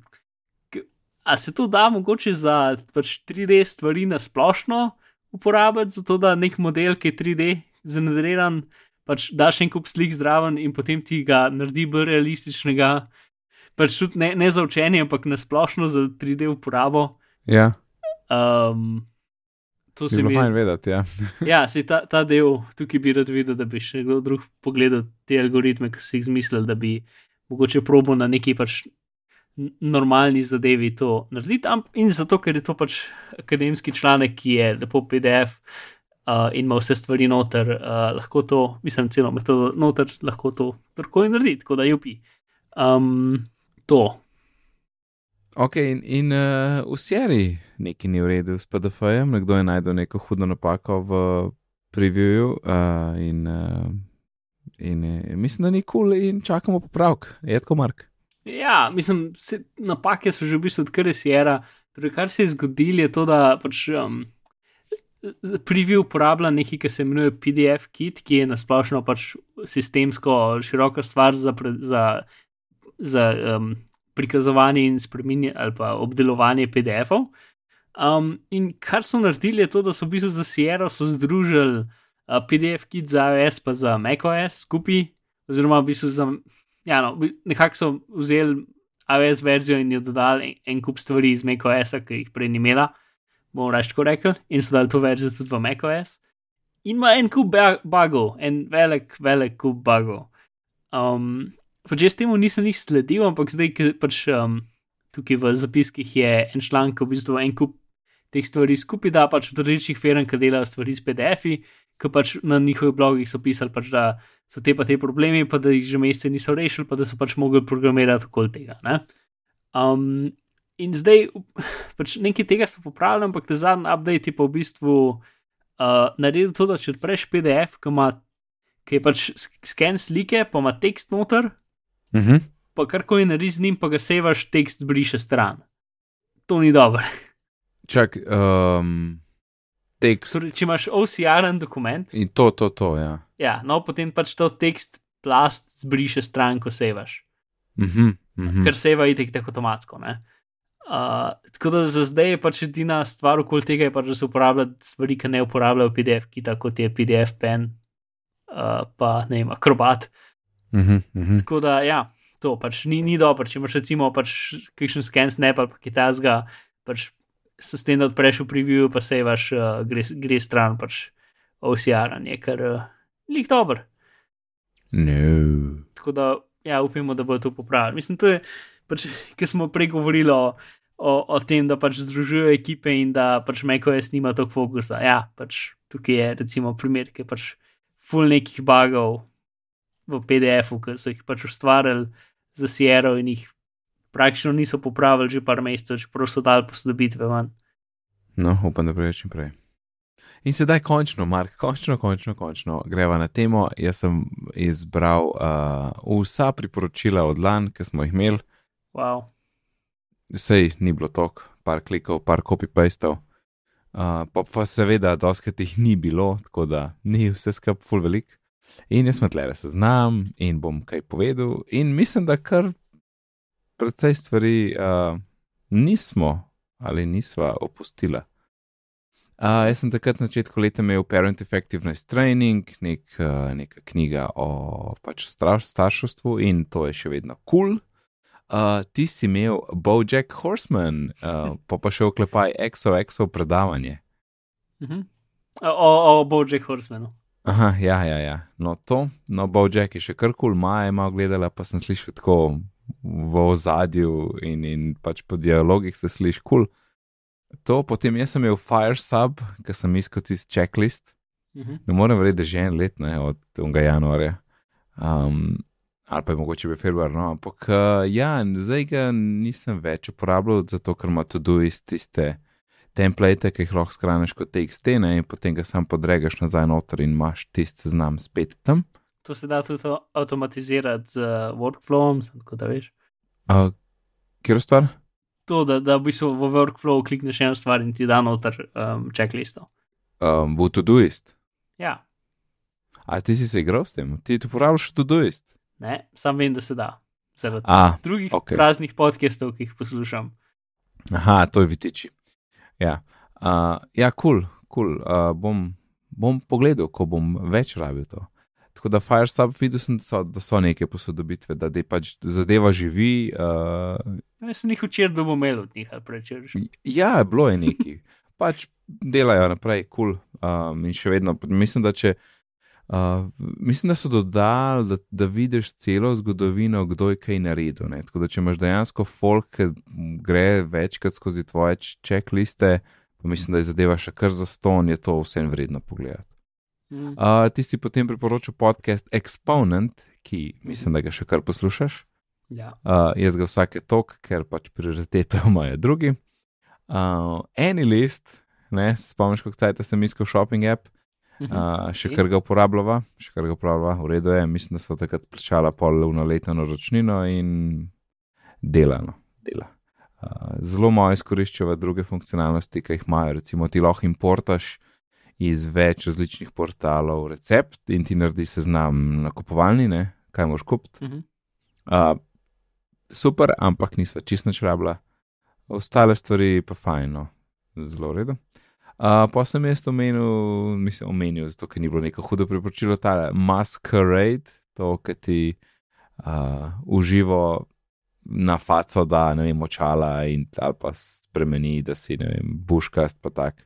Speaker 2: a se to da mogoče za pač 3D stvari na splošno uporabiti, zato da nek model, ki je 3D zanadreran, pač daš en kup slik zdraven in potem ti ga naredi bolj realističnega. Pač tudi ne, ne za učenje, ampak na splošno za 3D uporabo.
Speaker 1: Ja.
Speaker 2: Um, to se mi
Speaker 1: zdi vedeti. Ja,
Speaker 2: ja se ta, ta del tukaj bi rad videl, da bi še kdo drug pogledal te algoritme, ki so jih izmislili, da bi mogoče probo na neki pač normalni zadevi to narediti. In zato, ker je to pač akademski članek, ki je lepo PDF uh, in ima vse stvari noter, uh, lahko to, mislim, celo metodo noter, lahko to tako in naredi, tako da jupi. Um, to.
Speaker 1: Ok, in, in uh, v seriji nekaj ni v redu s PDF-jem, nekdo je najdel neko hudo napako v previewju uh, in, uh, in uh, mislim, da ni kul cool in čakamo popravek, jedko Mark.
Speaker 2: Ja, mislim, se, napake so že v bistvu odkar je Sierra. Torej, kar se je zgodilo, je to, da pač. Um, Preview uporablja nekaj, ki se imenuje PDF kit, ki je nasplošno pač sistemsko široka stvar za, za, za um, prikazovanje in spremenjanje ali pa obdelovanje PDF-ov. Um, in kar so naredili, je to, da so v bistvu za Sierra združili uh, PDF kit za iOS in za macOS skupaj, oziroma v bistvu za ja, no, nekako so vzeli iOS verzijo in jo dodali en, en kup stvari iz macOS-a, ki jih prej ni imela, bomo rečko rekli, in so dali to verzijo tudi v macOS. In ima en kup bugov, en velik, velik kup bugov. Um, pač jaz temu nisem jih sledil, ampak zdaj, ki pač um, tukaj v zapiskih je en članek, v bistvu en kup teh stvari skupaj, da pač v različnih firmah, ki delajo stvari s PDF-i, ki pač na njihovih blogih so pisali, pač, da so te pa te problemi, pa da jih že mesece niso rešili, pa da so pač mogli programirati okoli tega. Um, in zdaj, pač nekaj tega so popravili, ampak te zadnji update je pa v bistvu uh, naredil to, da če odpreš PDF, ki, ima, ki je pač sken slike, pa ima tekst noter,
Speaker 1: uh mhm. -huh.
Speaker 2: pa karkoli narediš z njim, pa ga sevaš, tekst zbriše stran. To ni dobro.
Speaker 1: Čak, um, tekst.
Speaker 2: Torej, če imaš OCR-en dokument.
Speaker 1: In to, to, to, ja.
Speaker 2: Ja, no, potem pač to tekst plast zbriše stran, ko sevaš.
Speaker 1: Mm -hmm, mm -hmm.
Speaker 2: Ker seva itek tako avtomatsko. Uh, tako da za zdaj je pač edina stvar okoli tega, pač, da se uporablja stvari, ki ne uporabljajo PDF, ki tako kot je PDF pen, uh, pa ne vem, akrobat.
Speaker 1: Mm -hmm, mm -hmm.
Speaker 2: Tako da ja, to pač ni, ni dobro. Če imaš recimo pač kakšen scan snap ali pa kitajskega, pač s tem, da odpreš v preview, pa se vaš uh, gre, gre stran, pač OCR-anje, ker uh, lik dober.
Speaker 1: No.
Speaker 2: Tako da, ja, upamo, da bo to popravili. Mislim, to je, pač, ker smo prej govorili o, o, o tem, da pač združujejo ekipe in da pač MacOS nima toliko fokusa. Ja, pač tukaj je recimo primer, ki pač full nekih bugov v PDF-u, ki so jih pač ustvarjali za Sierra in jih praktično niso popravili že par mesecev, čeprav so dali posodobitve ven.
Speaker 1: No, upam, da prejčem prej. In sedaj končno, Mark, končno, končno, končno greva na temo. Jaz sem izbral uh, vsa priporočila od lan, ki smo jih imeli.
Speaker 2: Wow.
Speaker 1: Sej ni bilo tok, par klikov, par copy-pastov. Uh, pa, pa seveda, doskrat jih ni bilo, tako da ni vse skupaj full velik. In jaz sem tle, se znam in bom kaj povedal. In mislim, da kar precej stvari uh, nismo ali nisva opustila. Uh, jaz sem takrat na začetku leta imel Parent Effectiveness Training, nek, uh, neka knjiga o pač starševstvu in to je še vedno kul. Cool. Uh, ti si imel Bojack Horseman, uh, pa pa še oklepaj XOXO predavanje.
Speaker 2: Uh mhm. -huh. O, o Bojack Horsemanu.
Speaker 1: Aha, ja, ja, ja. No, to, no, Bojack je še kar kul, cool, Maja ima gledala, pa sem slišal tako v ozadju in, in pač po dialogih se sliši kul. Cool. To, potem jaz sem imel Firesub, ki sem iskal tisti checklist. Uh
Speaker 2: Mhm.
Speaker 1: -huh. Ne morem verjeti, da že en let, ne, od tega januarja. Um, ali pa je mogoče bi februar, no, ampak uh, ja, zdaj ga nisem več uporabljal, zato ker ima tudi iz tiste template, ki jih lahko skraniš kot TXT, ne, in potem ga sam podregaš nazaj noter in imaš tisti seznam spet tam.
Speaker 2: To se da tudi avtomatizirati z uh, workflowom, tako da veš.
Speaker 1: Uh, Kjer stvar?
Speaker 2: To, da, da v bistvu v workflow klikneš eno stvar in ti da noter um, checklisto.
Speaker 1: Um, v Todoist.
Speaker 2: Ja,
Speaker 1: A ti si se igral s tem? Ti ti uporabljaš Todoist?
Speaker 2: ne, sam vem, da se da. Zaradi
Speaker 1: A,
Speaker 2: drugih okay. raznih podcastov, ki jih poslušam.
Speaker 1: aha, to je vitiči. Ja, uh, ja, kul, cool, kul. Cool. Uh, bom, bom pogledal, ko bom več rabil to. Tako da Firesub videl sem, da so, da so neke posodobitve, da pač zadeva živi. Uh,
Speaker 2: Jaz sem jih včeraj dobil mail od njih ali prečerš.
Speaker 1: ja, bilo je neki. Pač delajo naprej, kul. Cool. Um, in še vedno, mislim, da če. Uh, mislim, da so dodali, da, da vidiš celo zgodovino, kdo je kaj naredil. Ne? Tako da, če imaš dejansko folk, ki gre večkrat skozi tvoje checkliste, pa mislim, da je zadeva še kar za ston, je to vsem vredno pogledati. Uh, ti si potem priporočil podcast Exponent, ki mislim, da ga še kar poslušaš.
Speaker 2: Ja.
Speaker 1: Uh, jaz ga vsake tok, ker pač prioriteto imajo drugi. Uh, Eni list, ne, spomniš, kako cajt sem iskal shopping app. Uh, še kar ga uporabljava, še kar ga uporabljava, v redu je, mislim, da so takrat plačala polno letno naročnino in delano, dela. Uh, zelo malo izkoriščava druge funkcionalnosti, ki jih imajo, recimo ti lahko importaš iz več različnih portalov recept in ti naredi seznam nakupovalni, ne, kaj moš kupiti.
Speaker 2: Mhm.
Speaker 1: Uh, super, ampak nisva čisto nič rabila, ostale stvari pa fajno, zelo v redu. Uh, pa sem jaz omenil, mislim, omenil, zato ker ni bilo neko hudo priporočilo, ta masquerade, to, ki ti uh, uživo na faco da, ne vem, očala in ali pa spremeni, da si, ne vem, buškast pa tak.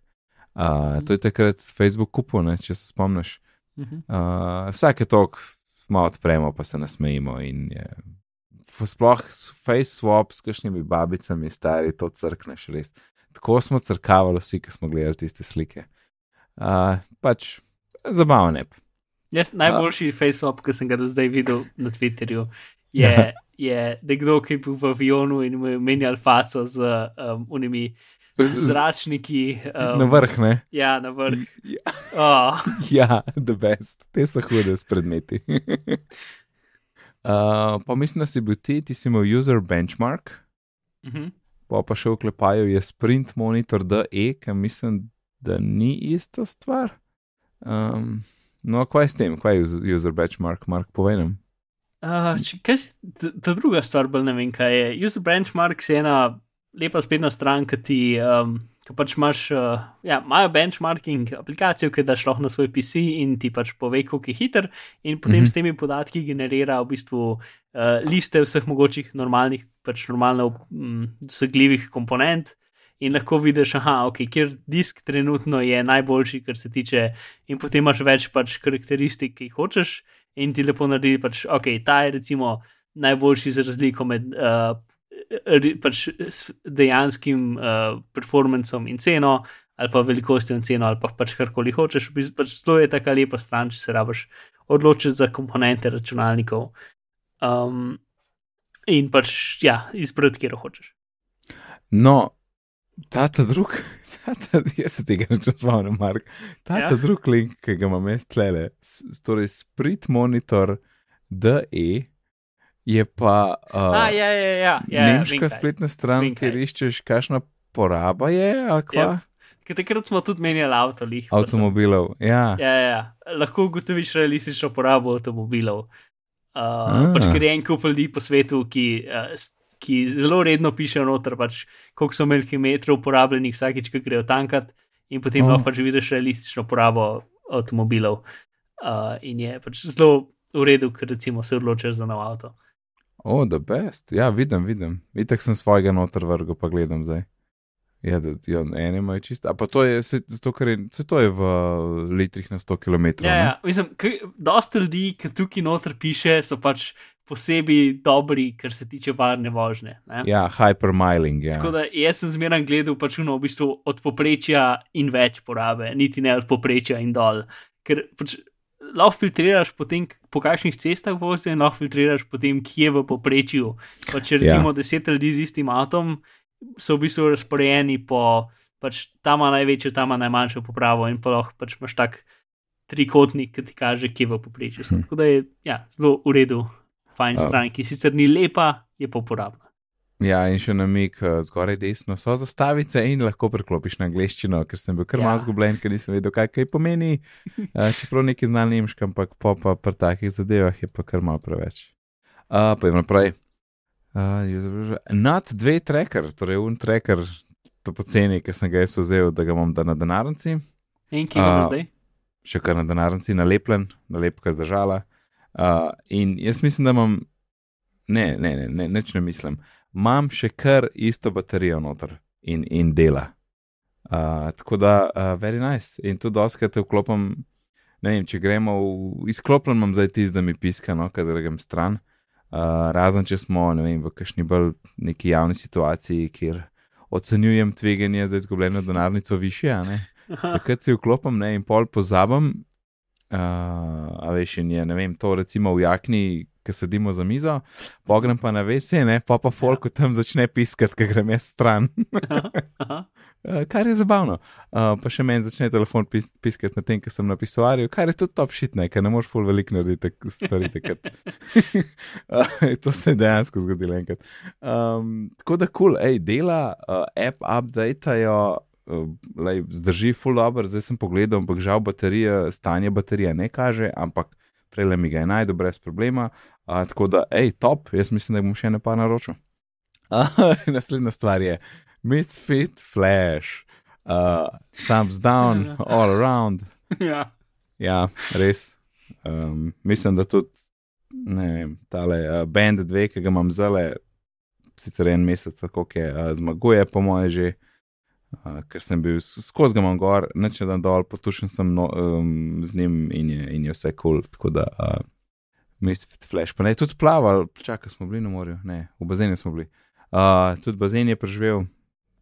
Speaker 1: Uh, to je takrat Facebook kupil, ne, če se spomniš. Uh, vsake tok malo odpremo, pa se nasmejimo. In je, sploh face swap s kakšnimi babicami, stari, to crkneš res. Tako smo crkavali vsi, ki smo gledali tiste slike. Uh, pač zabavne.
Speaker 2: Jaz najboljši face-up, ki sem ga do zdaj videl na Twitterju, je, je nekdo, ki je bil v avionu in mu je menjal faco z um, unimi zračniki. Um,
Speaker 1: Na vrh, ne?
Speaker 2: Ja, na vrh.
Speaker 1: Ja,
Speaker 2: Oh,
Speaker 1: ja, the best, te so hude s predmeti. uh, pa mislim, da si bil ti, ti si imel user benchmark.
Speaker 2: mhm.
Speaker 1: Pa pa še vklepajo je sprint monitor DE, ki mislim, da ni ista stvar. Um, no, kaj je s tem, kaj je us- user benchmark, Mark, povej nam.
Speaker 2: Uh, če- kaj ta druga stvar, bolj ne vem, kaj je. User benchmark je ena lepa spletna stran, ki ti, um, ki pač imaš, uh, ja, imajo benchmarking aplikacijo, ki daš lahko na svoj PC in ti pač pove, koliko je hiter, in potem
Speaker 1: Mhm.
Speaker 2: s temi podatki generira v bistvu uh, liste vseh mogočih normalnih, pač normalno um, dosegljivih komponent. In lahko vidiš, aha, okay, kjer disk trenutno je najboljši, kar se tiče, in potem imaš več pač karakteristik, ki jih hočeš, in ti lepo naredi, pač, ok, ta je recimo najboljši za razliko med uh, pač s dejanskim uh, performancem in ceno, ali pa velikostjo in ceno, ali pa pač karkoli hočeš. V bistvu Pač zelo je tako lepa stran, če se rabiš odločiti za komponente računalnikov. Um, in pač, ja, izbrati, kjer hočeš.
Speaker 1: No, ta ta drug, ta ta, jaz se tega ne spomnim, Mark. Ta ta
Speaker 2: Ja.
Speaker 1: drug link, ki ga imam jaz tlele, s- torej Sprit Monitor DE, je pa uh,
Speaker 2: A, ja, ja, ja. ja
Speaker 1: nemška
Speaker 2: kaj.
Speaker 1: spletna stran,
Speaker 2: Vem kaj.
Speaker 1: kjer iščeš, kakšna poraba je.
Speaker 2: Ja, Ker takrat smo tudi menjali avtolih.
Speaker 1: Avtomobilov, ja.
Speaker 2: Ja, ja, ja. Lahko ugotoviš realistično porabo avtomobilov. Uh,
Speaker 1: Ah.
Speaker 2: pač, ker je en kup ljudi po svetu, ki, uh, ki zelo redno pišejo noter, pač, koliko so imeli kilometrov uporabljenih vsakič, ko grejo tankat, in potem
Speaker 1: Oh.
Speaker 2: oh. lahko pač vidiš realistično porabo avtomobilov. Uh, in je pač zelo v redu, ker recimo se odločiš za nov avto.
Speaker 1: O, oh, the best. Ja, vidim, vidim. Itek sem svojega noter vrgo, pa gledam zdaj. Ja, da, ja ene imajo čisto. A pa to je, se, zato, ker je, se to je v litrih na 100 km.
Speaker 2: Ja, ja. Mislim, dosta ljudi, ki tukaj noter piše, so pač posebej dobri, kar se tiče varne vožnje. Ne?
Speaker 1: Ja, hypermiling. Ja.
Speaker 2: Tako da jaz sem zmeraj gledal pač v bistvu od poprečja in več porabe, niti ne od poprečja in dol. Ker pač lahko filtriraš potem, po kakšnih cestah vozijo, in lahko filtriraš potem, kje v poprečju. Pa če recimo ja. deset ljudi z istim avtom so v bistvu razporejeni po, pač tam ima največjo, tam ima najmanjšo popravo in pa lahko pač imaš tak trikotnik, ki ti kaže, kje v poprečju. Hm. Tako da je ja, zelo v redu fajn stran, ki sicer ni lepa, je pa uporabna.
Speaker 1: Ja, in še namik uh, zgoraj desno so zastavice in lahko preklopiš na angliščino, ker sem bil kar ja. malo zgubljen, ker nisem vedel, kaj, kaj pomeni. Uh, čeprav neki znal nemški, ampak po pa pri takih zadevah je pa kar malo preveč. Uh, Pojdimo naprej. Uh, Nad dve tracker, torej un tracker, to poceni, ki sem ga jaz vzel, da ga imam da na denarnici.
Speaker 2: In kje je uh, zdaj?
Speaker 1: Še kar na denarnici, nalepljen, nalepka zdržala. Uh, in jaz mislim, da imam, ne, ne, ne, ne, neč ne mislim, imam še kar isto baterijo noter in, in dela. Uh, tako da, uh, very nice. In to doskrat vklopim, ne vem, če gremo v izklopljen, imam zdaj tisti, da mi piska, no, kadar grem stran. Uh, razen če smo, ne vem, v kakšni bolj neki javni situaciji, kjer ocenjujem tveganje za izgubljeno denarnico više, takrat si vklopim, ne, in pol pozabim, Uh, a veš, in je, ne vem, to recimo v jakni, ki sedimo za mizo, pogrem pa na vece, ne, pa pa folko tam začne piskati, ker grem jaz stran. kar je zabavno. Uh, pa še meni začne telefon pis piskati na tem, ker sem napisal, kar je tudi top shit, ne, ker ne moreš ful veliko narediti stvari. uh, to se je dejansko zgodilo enkrat. Um, tako da kul, cool, hej, dela, uh, app updateajo. Eh, lej, zdrži full dobro, zdaj sem pogledal, ampak žal baterije, stanje baterije ne kaže, ampak prej mi ga je najdel brez problema. A, tako da, hej, top, jaz mislim, da bom še ne pa naročil. Naslednja stvar je Misfit Flash, uh, thumbs down, all around.
Speaker 2: ja.
Speaker 1: ja, res. Um, mislim, da tudi, ne vem, tale uh, band 2, ki ga imam zale, sicer en mesec, tako je, uh, zmaguje, po moje že. Uh, ker sem bil skozi ga gor, neče dan dol, potušen sem no, um, z njim in je, in je vse kul. Cool, tako da, uh, mislim, flash. Pa ne, tudi plaval, čakaj, smo bili na morju, ne, v bazenu smo bili. Uh, tudi bazen je preživel,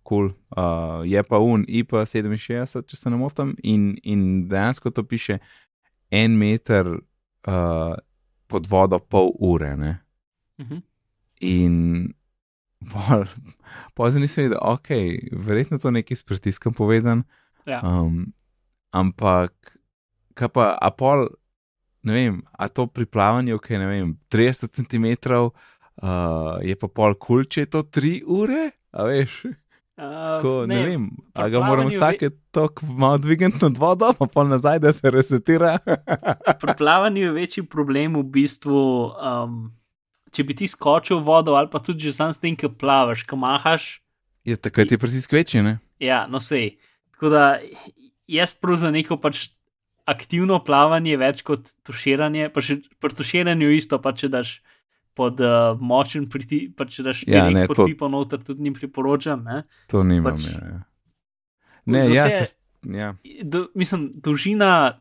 Speaker 1: kul, cool, uh, je pa un IP67, če se ne motim, in, in dejansko to piše en meter uh, pod vodo, pol ure. Uh mhm. -huh. In Pozno nisem videl, ok, verjetno to nekaj s pritiskom povezan.
Speaker 2: Ja.
Speaker 1: Um, ampak, kaj pa, a pol, ne vem, a to pri plavanju, ok, ne vem, 30 cm, uh, je pa pol kul, če je to 3 ure, a veš. Uh, Ko, ne, ne vem, ali ga moramo vsake toliko malo dvigniti nad vodo, pa pa nazaj, da se resetira.
Speaker 2: pri plavanju je večji problem v bistvu. Um, če bi ti skočil v vodo ali pa tudi že sam s tem, ki plavaš, ki mahaš.
Speaker 1: Je tako, da ti pritisk večji, ne?
Speaker 2: Ja, no sej. Tako da jaz prav za neko pač aktivno plavanje več kot tuširanje, pa še pri tuširanju isto, pa če daš pod uh, močen pritisk, pa če daš ja, ne, pod to... pipo noter, tudi ni priporočam. Ne?
Speaker 1: To nimam, pač, ja. ja. Ne, jaz se. Ja.
Speaker 2: Do, mislim, dolžina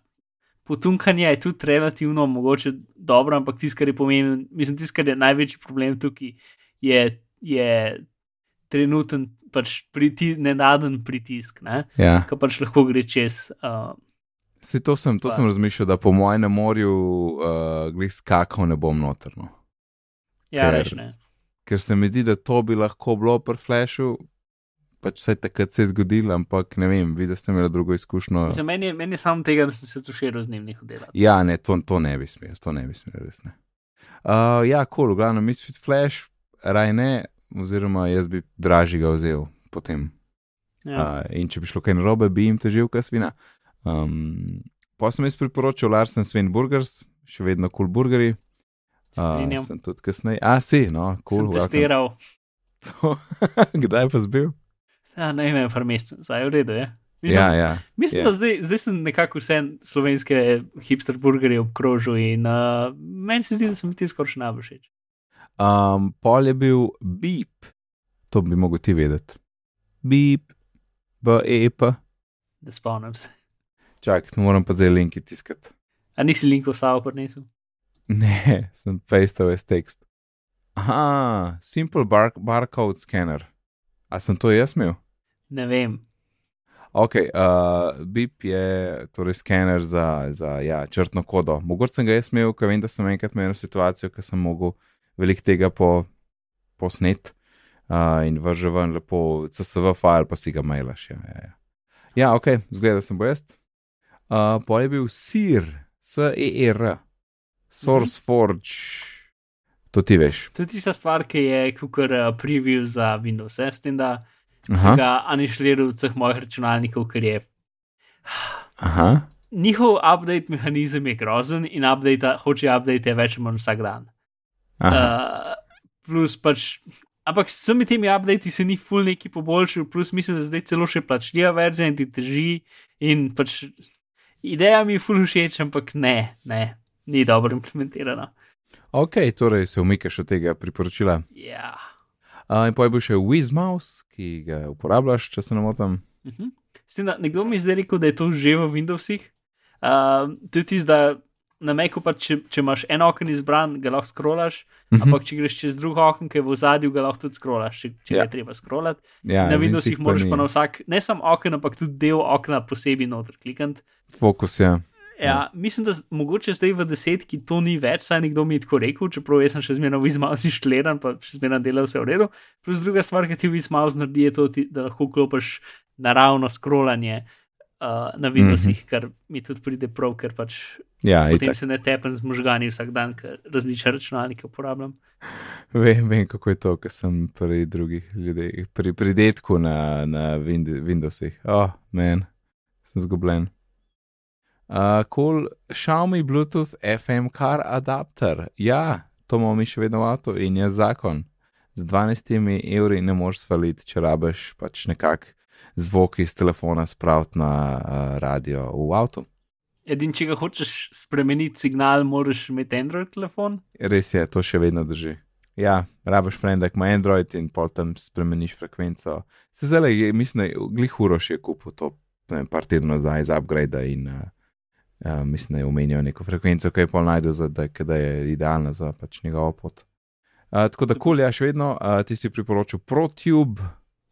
Speaker 2: potunkanje je tudi relativno mogoče dobro, ampak tisto, kar je pomembno, mislim, tisto, kar je največji problem tukaj, je, je trenuten, pač priti, nenaden pritisk, ne?
Speaker 1: ja.
Speaker 2: ki pač lahko gre čez. Uh,
Speaker 1: Se to sem, to sem razmišljal, da po mojem morju, uh, glej, skakal ne bom notrno.
Speaker 2: Ja, ker, reš ne.
Speaker 1: Ker se mi zdi, da to bi lahko bilo pri flashu, pač vse takrat se je zgodilo, ampak ne vem, videl ste imeli drugo izkušnjo.
Speaker 2: Za meni, meni je samo tega, da sem se tuširal z njim nekaj dela.
Speaker 1: Ja, ne, to, to ne bi smel, to ne bi smel, res ne. Uh, ja, kul, cool, glavno, Misfit Flash, raj ne, oziroma jaz bi dražji ga vzel potem. Ja. Uh, in če bi šlo kaj narobe, bi jim težil kasvina. Um, pa sem jaz priporočil Larsen Sven Burgers, še vedno kul cool burgeri. Uh, sem tudi kasneje. A, si, no, kul.
Speaker 2: Cool, sem testiral.
Speaker 1: Kdaj pa zbil?
Speaker 2: Ja, ne vem, par mesecev, zdaj je v redu. Je.
Speaker 1: Mislim, ja, ja,
Speaker 2: mislim ja. da zdaj, zdaj sem nekako vse slovenske hipster burgerje obkrožil in uh, meni se zdi, da sem ti skoraj najbolj všeč.
Speaker 1: Um, pol je bil beep, to bi mogel ti vedeti. Beep, b, e.
Speaker 2: Da spomnim se.
Speaker 1: Čakaj, tu moram pa zdaj linki tiskati.
Speaker 2: A nisi linkov samo prinesel?
Speaker 1: Ne, sem pastel as tekst. Aha, simple bar barcode scanner. A sem to jaz imel?
Speaker 2: Ne vem.
Speaker 1: Ok, uh, BIP je torej skener za, za ja, črtno kodo. Mogoče sem ga jaz imel, ker vem, da sem enkrat imel situacijo, ker sem mogel veliko tega po, posnet uh, in vrže ven lepo CSV file, pa si ga mailaš. Ja, ja, ja. ja ok, zgleda, da sem bo jaz. Uh, Pol je bil SIR, S-E-R, SourceForge. To ti veš.
Speaker 2: To je tista stvar, ki je kot uh, preview za Windows 7, da
Speaker 1: Aha.
Speaker 2: sem ga anišliral v vseh mojih računalnikov, ker je.
Speaker 1: Aha.
Speaker 2: Njihov update mehanizem je grozen in update, hoče update več ali manj vsak dan.
Speaker 1: Aha.
Speaker 2: Uh, plus pač. Ampak s vsemi temi updati se ni full neki poboljšal, plus mislim, da zdaj celo še plačljiva verzija in ti drži. In pač ideja mi je full všeč, ampak ne, ne, ni dobro implementirana.
Speaker 1: Ok, torej se umikaš od tega priporočila.
Speaker 2: Ja.
Speaker 1: Uh, in pa je bil še WizMouse, ki ga uporabljaš, če se ne motim.
Speaker 2: Uh -huh. S tem, da nekdo mi je zdaj rekel, da je to že v Windowsih. Uh, tisto, da na Macu, pa če, če imaš en okno izbran, ga lahko scrollaš,
Speaker 1: Mhm.
Speaker 2: ampak če greš čez drugo okno, ki je v zadju, ga lahko tudi scrollaš, če, če
Speaker 1: Ja.
Speaker 2: je treba scrollati.
Speaker 1: Ja,
Speaker 2: na Windowsih
Speaker 1: pa
Speaker 2: moraš
Speaker 1: ni.
Speaker 2: pa na vsak, ne samo okno, ampak tudi del okna posebej noter klikati.
Speaker 1: Fokus je.
Speaker 2: Ja, ja. Mislim, da mogoče zdaj v desetki to ni več, saj nekdo mi je tako rekel, čeprav jaz sem še zmeraj vizmaus inštaliran, pa še zmeraj dela vse v redu. Plus druga stvar, ki ti vizmaus naredi, je to, da lahko klopiš naravno scrollanje uh, na Windowsih, mm -hmm. kar mi tudi pride prav, ker pač
Speaker 1: Ja,
Speaker 2: potem
Speaker 1: itak.
Speaker 2: se ne tepem z možgani vsak dan, ker različne računalnike uporabljam.
Speaker 1: Vem, vem, kako je to, ker sem pri drugih ljudeh, pri, pri detku na, na Wind- Windowsih. Oh, men, sem zgubljen. Uh, cool, Xiaomi Bluetooth FM car adapter. Ja, to imamo mi še vedno v avtu in je zakon. Z 12 evri ne moreš svaliti, če rabiš pač nekak zvok iz telefona spraviti na uh, radio v avtu.
Speaker 2: Edin, če ga hočeš spremeniti signal, moraš imeti Android telefon.
Speaker 1: Res je, to še vedno drži. Ja, rabiš frenda, ima Android in pol tam spremeniš frekvenco. Se zdaj, je, mislim, je glih uro še kupil to, ne vem, par tednov zdaj iz upgrade in uh, uh, mislim, da je omenil neko frekvenco, ki je pol najdel, za, da, da je idealna za pač njegovo pot. Uh, tako da kul, ja, še vedno uh, ti si priporočil ProTube,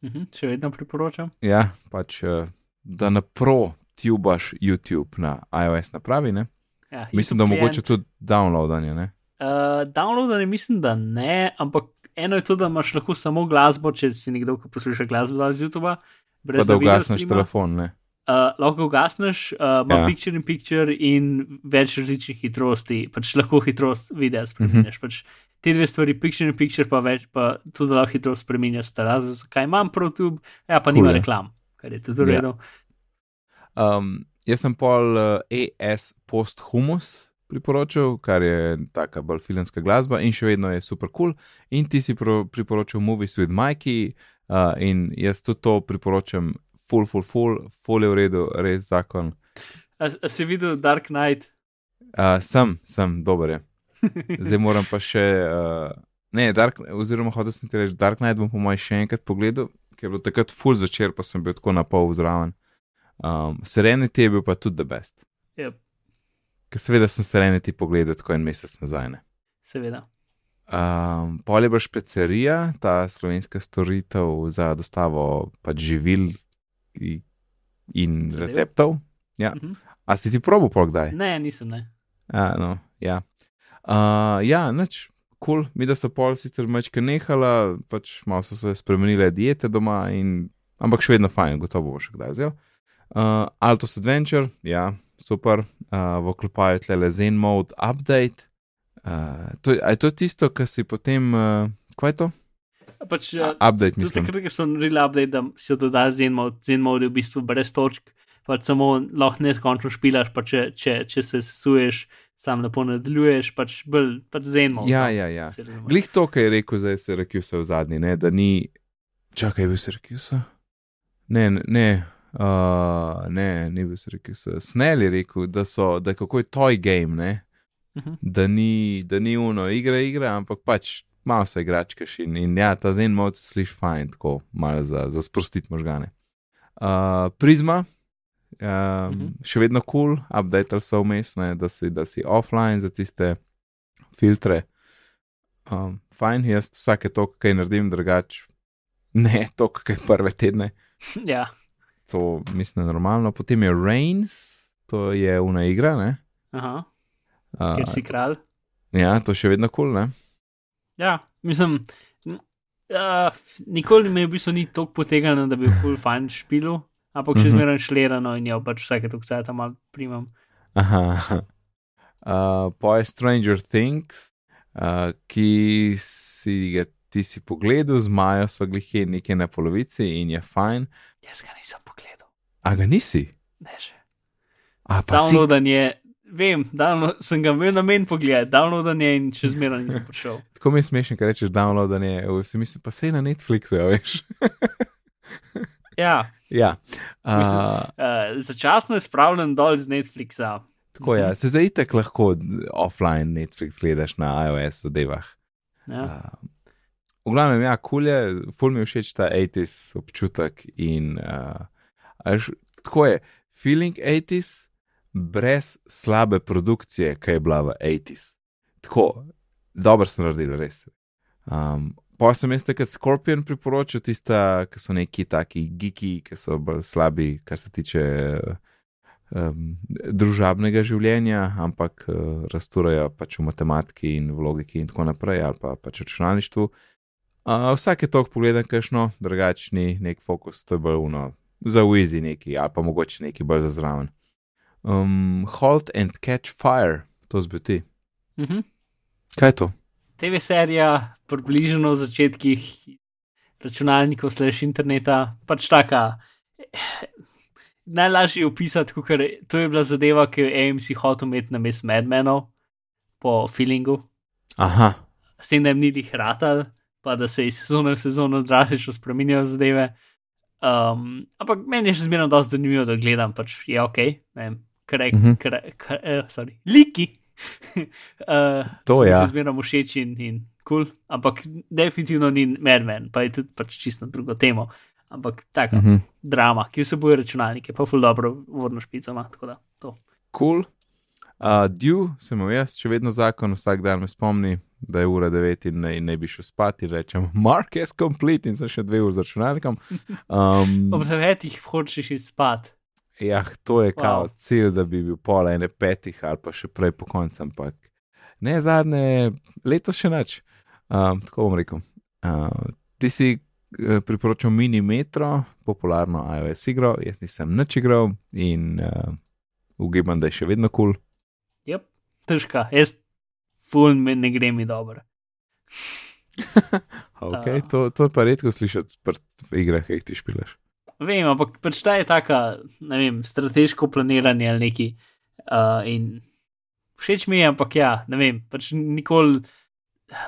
Speaker 2: Uh -huh, še vedno priporočam.
Speaker 1: ja, pač uh, da na ProTubaš YouTube na iOS napravi, ne?
Speaker 2: Ja,
Speaker 1: Mislim, da
Speaker 2: YouTube
Speaker 1: mogoče
Speaker 2: klient.
Speaker 1: tudi downloadanje, ne?
Speaker 2: Uh, downloadanje mislim, da ne, ampak eno je to, da imaš lahko samo glasbo, če si nekdo, ki posluša glasbo z YouTube.
Speaker 1: Pa da ugasneš telefon, ne?
Speaker 2: Uh, lahko ugasneš, uh, ima
Speaker 1: Ja.
Speaker 2: ja. picture in picture in več različnih hitrosti, pač lahko hitrost videa spremeniš.
Speaker 1: Mhm.
Speaker 2: Pač te dve stvari, picture in picture, pa več, pa tudi lahko hitrost spremeniš, sta razlog, zakaj imam ProTube, ja, pa
Speaker 1: Cool
Speaker 2: nima
Speaker 1: je.
Speaker 2: reklam, kar je tudi v
Speaker 1: Ja.
Speaker 2: redu.
Speaker 1: Um, jaz sem pol uh, ES Posthumus priporočil, kar je taka bolj filmska glasba in še vedno je super. Cool. In ti si pro, priporočil Movies with Mikey uh, in jaz tudi to priporočam, full, full, full, full je v redu, res zakon.
Speaker 2: A, a si videl Dark Knight?
Speaker 1: Uh, sem, sem, dober je. Zdaj moram pa še. Uh, ne, Dark, oziroma hotel sem ti reči, Dark Knight bom po mojem še enkrat pogledal, ker je bil takrat full zvečer, pa sem bil tako na pol zraven. Um, Serenity je bil pa tudi the best.
Speaker 2: Yep.
Speaker 1: Ker seveda sem Serenity pogledal tako en mesec nazaj. Ne.
Speaker 2: Seveda.
Speaker 1: Um, Pol je pa špecerija, ta slovenska storitev za dostavo pač živil in
Speaker 2: Zadev.
Speaker 1: receptov. Ja.
Speaker 2: Mhm.
Speaker 1: A si ti probo pol kdaj?
Speaker 2: Ne, nisem ne.
Speaker 1: A, no, ja, uh, ja nič. Kul, cool. mi da so pol sicer mečke nehala, pač malo so se spremenile diete doma, in, ampak še vedno fajn, gotovo bo še kdaj vzel. Uh, Altos Adventure, ja, super, uh, v klopaju tle le Zen Mode Update. Uh, to, je to tisto, kar si potem, uh, kaj je to?
Speaker 2: Pač, uh,
Speaker 1: update,
Speaker 2: Tudi
Speaker 1: mislim.
Speaker 2: takrat, ko so naredili update, da si jo dodali zen mod, zen mod je v bistvu brez točk, pač samo lahko neskončno špilaš, pa če, če, če se sesuješ, sam lepo nadaljuješ, pač bolj pač zen mod.
Speaker 1: Ja,
Speaker 2: no,
Speaker 1: ja, ja. Glih to, kar je rekel zdaj Syracuse v zadnji, ne, da ni. Čakaj, je bil Syracuse? Ne, ne, ne, uh, ne, ni bil Syracuse. Snell je rekel, da, so, da je kako je toy game, ne,
Speaker 2: Mhm.
Speaker 1: da ni, da ni uno igra, igra, ampak pač malo so igračkaš in, in ja, ta zen mod se sliši fajn, tako malo za, za sprostiti možgane. Uh, Prizma. Um,
Speaker 2: Mhm.
Speaker 1: Še vedno kul, cool, update so vmes, ne, da, si, da si offline za tiste filtre. Um, fajn, jaz vsake toliko, kaj naredim drugače, ne toliko, kaj prve tedne.
Speaker 2: Ja,
Speaker 1: To mislim, da je normalno. Potem je Reigns, to je una igra, ne?
Speaker 2: aha,
Speaker 1: Uh,
Speaker 2: ker si kralj.
Speaker 1: ja, to še vedno kul, cool, ne?
Speaker 2: Ja, mislim, uh, nikoli me v bistvu ni tako potegnilo, da bi bil full fajn špilu, ampak še
Speaker 1: Mhm.
Speaker 2: zmeraj šlerano in jo pač vsake toliko cajt tam malo primam.
Speaker 1: Aha. Uh, pa je Stranger Things, uh, ki si ga ti si pogledal, z Majo sva glihe nekje na polovici in je fajn.
Speaker 2: Jaz ga nisem pogledal,
Speaker 1: A ga nisi?
Speaker 2: ne že.
Speaker 1: A pa si.
Speaker 2: Downloadan je, vem, download, sem ga imel namen pogledati, downloadan je in še zmeraj nisem prišel.
Speaker 1: Tako mi je smešno, ker rečeš downloadanje, si mislim, pa sej na Netflixu, a veš.
Speaker 2: Ja,
Speaker 1: ja. Uh,
Speaker 2: Mislim- uh, začasno je spravljen dol z Netflixa.
Speaker 1: tako je, se zdaj itek lahko offline Netflix gledaš na iOS zadevah.
Speaker 2: Ja.
Speaker 1: Uh, v glavnem, ja, kul je, ful mi je všeč ta 80s občutek in uh, až, tako je, feeling 80s brez slabe produkcije, ki je bila v 80s. Tako, dobro so naredili, res. Um, pa sem jaz takrat Scorpion priporočil, tista, ki so neki taki geeki, ki so bolj slabi, kar se tiče. Um, družabnega življenja, ampak uh, rasturajo pač v matematiki in v logiki in tako naprej, ali pa pač v računalništvu. Uh, vsake tok pogledam, kajšno, drugačni, nek fokus, to je bolj uno, za wizi neki, ali pa mogoče neki bolj za zraven. Um, Halt and Catch Fire, to zbiti.
Speaker 2: Mhm.
Speaker 1: Kaj je to?
Speaker 2: TV serija, približno v začetkih računalnikov, slash interneta, pač taka. Najlažje je opisati, ker to je bila zadeva, ki jo je AMC hotel imeti na mestu Madmenov, po feelingu,
Speaker 1: Aha,
Speaker 2: s tem, da jim ni jih ratal, pa da se iz sezone v sezono drastično spremenjajo zadeve. Um, ampak meni je še zmerno dosti zanimivo, da gledam, pač je ok, ne vem, kar je,
Speaker 1: Mhm.
Speaker 2: kar, kar, uh, sorry, liki. uh,
Speaker 1: To
Speaker 2: mi
Speaker 1: ja.
Speaker 2: Zmerno všeč in, in kul, cool, ampak definitivno ni Madman, pa je tudi pač čisto drugo temo. Ampak taka
Speaker 1: mhm.
Speaker 2: -huh. drama, ki vsebuje računalnike, pa ful dobro vodno špico ima, tako da to.
Speaker 1: cool. Uh, Dew sem imel jaz, še vedno zakon, vsak dan me spomni, da je ura 9 in ne, ne bi šel spat in rečem, Mark je complete in sem še dve uri z računalnikom. Um,
Speaker 2: Ob devetih hočeš iti spat.
Speaker 1: Ja, to je kao
Speaker 2: Wow.
Speaker 1: cilj, da bi bil pol ene petih ali pa še prej po koncu, ampak ne zadnje, letos še nič. Um, tako bom rekel. Uh, ti si uh, priporočal mini metro, popularno iOS igro, jaz nisem nič igral in uh, ugibam, da je še vedno kul. Cool.
Speaker 2: Yep. Težka, jaz ful mi ne gre mi dobro.
Speaker 1: Okay,
Speaker 2: A.
Speaker 1: to, to je pa redko slišati pri igrah, ki jih ti špilaš.
Speaker 2: Vem, ampak pač ta je taka, ne vem, strateško planiranje ali neki. Uh, in všeč mi je, ampak ja, ne vem, pač nikoli.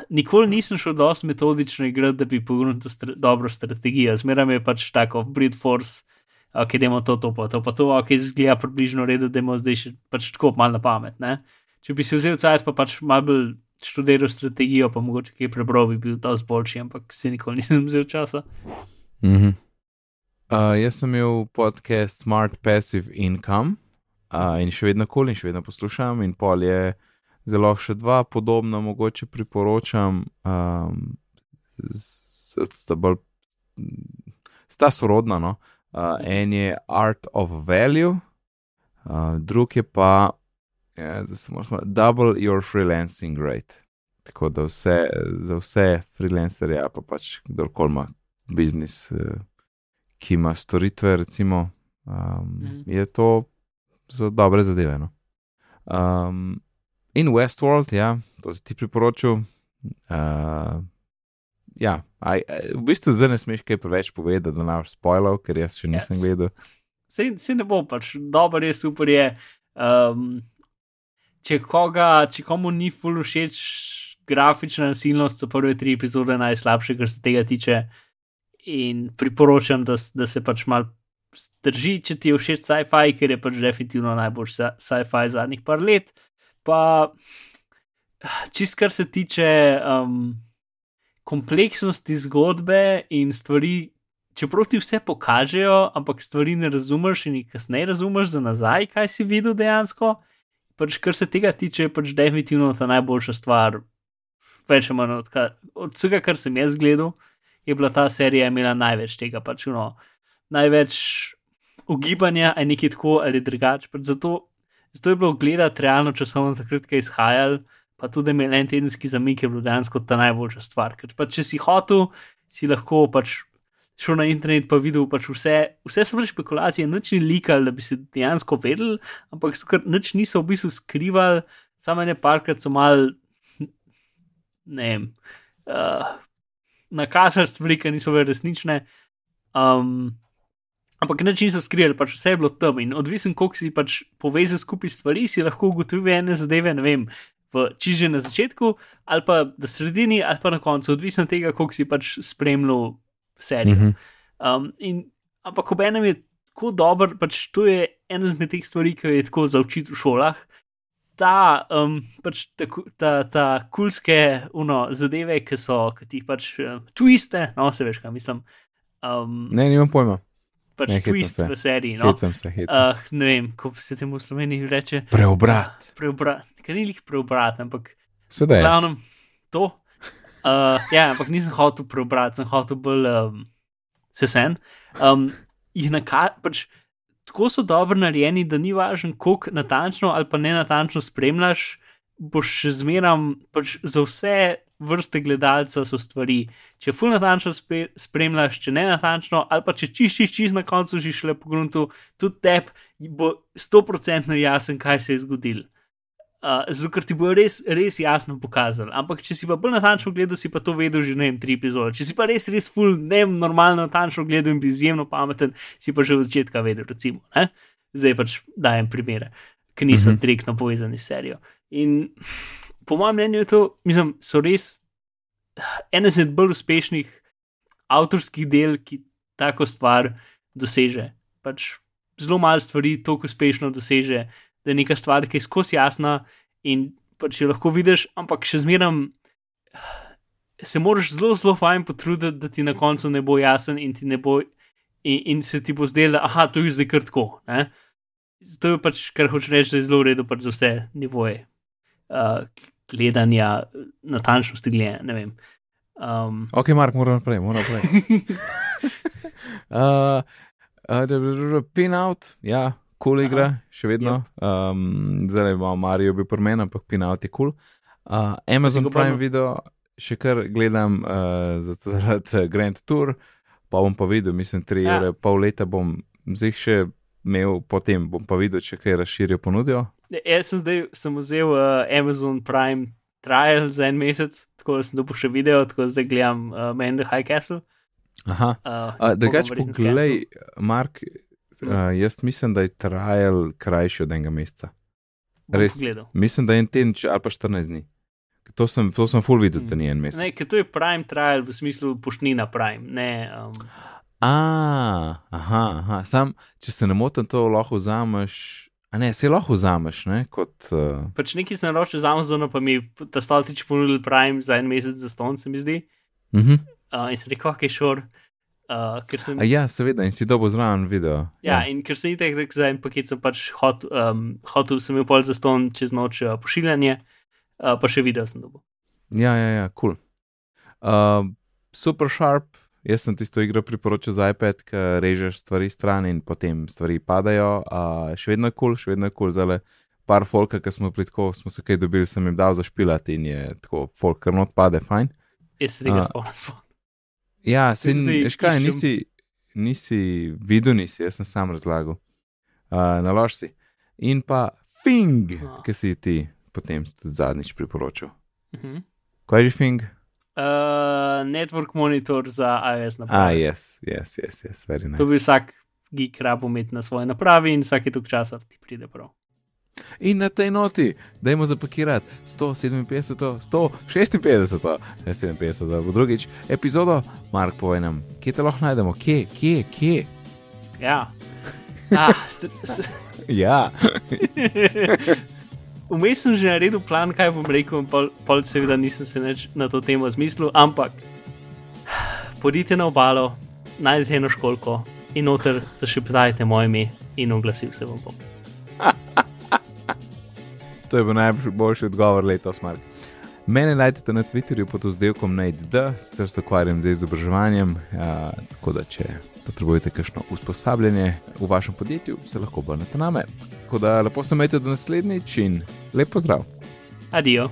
Speaker 2: Nikoli nisem šel dosti metodično igrati, da bi pogledal stra dobro strategijo. Zmeraj je pač tako, Brit Force, ok, idemo to, to, pa to, pa to, ok, zgleda približno redo, da imamo zdaj še pač tako malo na pamet. Ne? Če bi si vzel cajt, pa pač malo bolj študiral strategijo, pa mogoče kaj prebral, bi bil dosti boljši, ampak si nikoli nisem vzel časa.
Speaker 1: Mm -hmm. Uh, jaz sem imel podcast Smart Passive Income uh, in še vedno kul in še vedno poslušam, in pol je zelo še dva podobna, mogoče priporočam, um, sta bolj, sta sorodna. No? Uh, en je Art of Value, uh, drug je pa, ja, zdaj se moramo, Double Your Freelancing Rate. Tako da vse, za vse freelancerje, ali pa pač kdorkoli ima biznis, eh, ki ima storitve, recimo, um,
Speaker 2: Mhm.
Speaker 1: je to za dobre zadeve. No? Um, in Westworld, ja, to si ti priporočil. Uh, ja, aj, aj, v bistvu zdaj ne smeš kaj preveč povedati, da ne boš spoilal, ker jaz še nisem
Speaker 2: Yes.
Speaker 1: gledal.
Speaker 2: Se, ne bo pač, dobro je, super je. Um, če, koga, če komu ni ful všeč grafična nasilnost, so prve tri epizode najslabše, kar se tega tiče. In priporočam, da, da se pač mal drži, če ti je všeč sci-fi, ker je pač definitivno najboljši sci- sci-fi zadnjih par let. Pa čist kar se tiče um, kompleksnosti zgodbe in stvari, čeprav ti vse pokažejo, ampak stvari ne razumeš in jih kasneje razumeš za nazaj, kaj si videl dejansko, pač, kar se tega tiče, je pač definitivno ta najboljša stvar. Več ali manj od, od vsega, kar sem jaz gledal, je bila ta serija imela največ tega, pač no, največ ugibanja, ali nekaj tako ali drugače. Pač zato, zato je bilo gledati realno časovno takrat, ko je izhajal, pa tudi imel en tedenski zamik, je bilo dejansko ta najboljša stvar. Ker pač, če si hotel, si lahko pač šel na internet in videl pač vse, vse so bile špekulacije, nič ni likal, da bi se dejansko vedel, ampak so kar nič niso v bistvu skrivali, samo ne parkrat so mal, ne vem, uh, nakazali stvari, ki niso bile resnične. Um, Ampak nič niso skrili, pač vse je bilo tam in odvisen, koliko si pač povezal skupaj stvari, si lahko ugotovil ene zadeve, ne vem, v čiže na začetku, ali pa na sredini, ali pa na koncu, odvisno od tega, koliko si pač spremljal serijo. Mm -hmm. um, in, ampak ob enem je tako dober, pač to je ena izmed teh stvari, ki je tako za učiti v šolah. Ta, um, pač ta, ta, ta kulske uno, zadeve, ki so, ki ti pač uh, twiste, no, se veš, kaj mislim. Um,
Speaker 1: ne, nimam pojma.
Speaker 2: Pač ne, twist v seriji. No.
Speaker 1: Hecam se, hecam uh,
Speaker 2: se. Ne vem, kako se temu v Sloveniji reče.
Speaker 1: Preobrat.
Speaker 2: Uh, preobrat, kaj ni jih preobrat, ampak.
Speaker 1: Sedaj.
Speaker 2: Glavnem, to. Uh, ja, ampak nisem hotel prebrati, sem hotel bolj um, se vsem. Um, pač, tako so dobro narejeni, da ni važno, koliko natančno ali pa ne natančno spremljaš, boš še zmeram pač za vse vrste gledalca so stvari. Če ful natančno spremljaš, če ne natančno, ali pa če čiščiš čist na koncu, že šele po gruntu, tudi tebi bo 100% jasen, kaj se je zgodilo. Uh, zato, ker ti bo res, res jasno pokazal. Ampak, če si pa bolj natančno gledal, si pa to vedel že ne vem, tri epizode. Če si pa res, res full, ne vem, normalno natančno gledal in bi izjemno pameten, si pa že od začetka vedel, recimo. Ne? Zdaj pač dajem primere, ki niso mm -hmm. direktno povezani s serijo. In po mojem mnenju je to, mislim, so res ene izmed bolj uspešnih avtorskih del, ki tako stvar doseže. Pač zelo malo stvari tako uspešno doseže da je neka stvar, ki je skozi jasna in pač jo lahko vidiš, ampak še zmeraj se moraš zelo, zelo fajn potruditi, da ti na koncu ne bo jasen in, bo, in, in se ti bo zdelo, da to je zdaj kar tako. To je pač, kar hočeš reči, da je zelo v redu pač za vse nivoje uh, gledanja, natančnosti gledanja. Um,
Speaker 1: ok, Mark, moramo naprej, moramo naprej. uh, uh, pin out, ja kul cool igra, še vedno. Yep. Um, zdaj imamo Marijo, bi pomen, ampak Pinaut je. Cool. Uh, Amazon Prime video, še kar gledam uh, za ta Grand Tour, pa bom pa videl, mislim, tri ja. ure, pol leta bom zdaj še imel, potem bom pa videl, če kaj razširijo ponudjo.
Speaker 2: Ja, jaz sem zdaj sem vzel uh, Amazon Prime trial za en mesec, tako da sem dobil še video, tako da zdaj gledam uh, Man the High Castle.
Speaker 1: Aha, uh, uh, drugač poglej, Mark, Uh, jaz mislim, da je trajal krajši od enega meseca. Res, mislim, da je en teden ali pa 14 dni. To sem, to sem full videl, da ni en mesec.
Speaker 2: Ne, ker to je prime trial v smislu poštnina prime. Ne, um...
Speaker 1: A, aha, aha. Sam, če se ne motim, to lahko vzameš. A ne, se lahko vzameš, ne? Kot, uh...
Speaker 2: Pač neki sem naročil za Amazon, pa mi ta stoltič ponudil prime za en mesec za ston, se mi zdi.
Speaker 1: Uh -huh.
Speaker 2: uh, in sem rekel, ok, šor. Sure. Uh, sem,
Speaker 1: ja, seveda, in si dobo zraven video.
Speaker 2: Ja, ja, in ker sem itek rekel za en paket, sem pač hot, um, hotel, sem imel pol za ston čez noč uh, pošiljanje, uh, pa še video sem dobil.
Speaker 1: Ja, ja, ja, kul. Cool. Uh, super sharp, jaz sem tisto igro priporočil za iPad, ki režeš stvari stran in potem stvari padajo. Uh, še vedno je kul, cool, še vedno je kul, cool. zale par folka, ki smo pritko, smo se kaj dobili, sem jim dal zašpilati in je tako, folk, kar not pade, fajn.
Speaker 2: Jaz se tega uh, spomnim.
Speaker 1: Ja, se veš kaj, nisi, nisi videl, nisi, jaz sem sam razlagal. Uh, Nalož si. In pa Fing, oh. ki si ti potem tudi zadnjič priporočil. Uh mhm. -huh. Kaj je že Fing?
Speaker 2: Uh, network monitor za iOS naprave.
Speaker 1: Ah, yes, yes, yes, yes very nice.
Speaker 2: To bi vsak geek rabo imeti na svoji napravi in vsake tok časa ti pride prav.
Speaker 1: In na tej noti, da imamo zapakirati 157, 156, 57, v drugič epizodo, Mark, povej nam, kje te lahko najdemo, kje, kje, kje.
Speaker 2: Ja. Ah,
Speaker 1: ja.
Speaker 2: Vmes sem že naredil plan, kaj bom rekel, in pol, pol seveda nisem se več na to temo zmislil, ampak pojdite na obalo, najdete eno školko in noter zašeptajte moje ime in oglasil se vam bom.
Speaker 1: To je bil najboljši odgovor letos, Mark. Mene najdete na Twitterju pod oddelkom NateD, sicer se ukvarjam z izobraževanjem, ja, tako da če potrebujete kakšno usposabljanje v vašem podjetju, se lahko obrnete name. Tako da lepo se imejte do naslednjič in lepo zdrav.
Speaker 2: Adijo.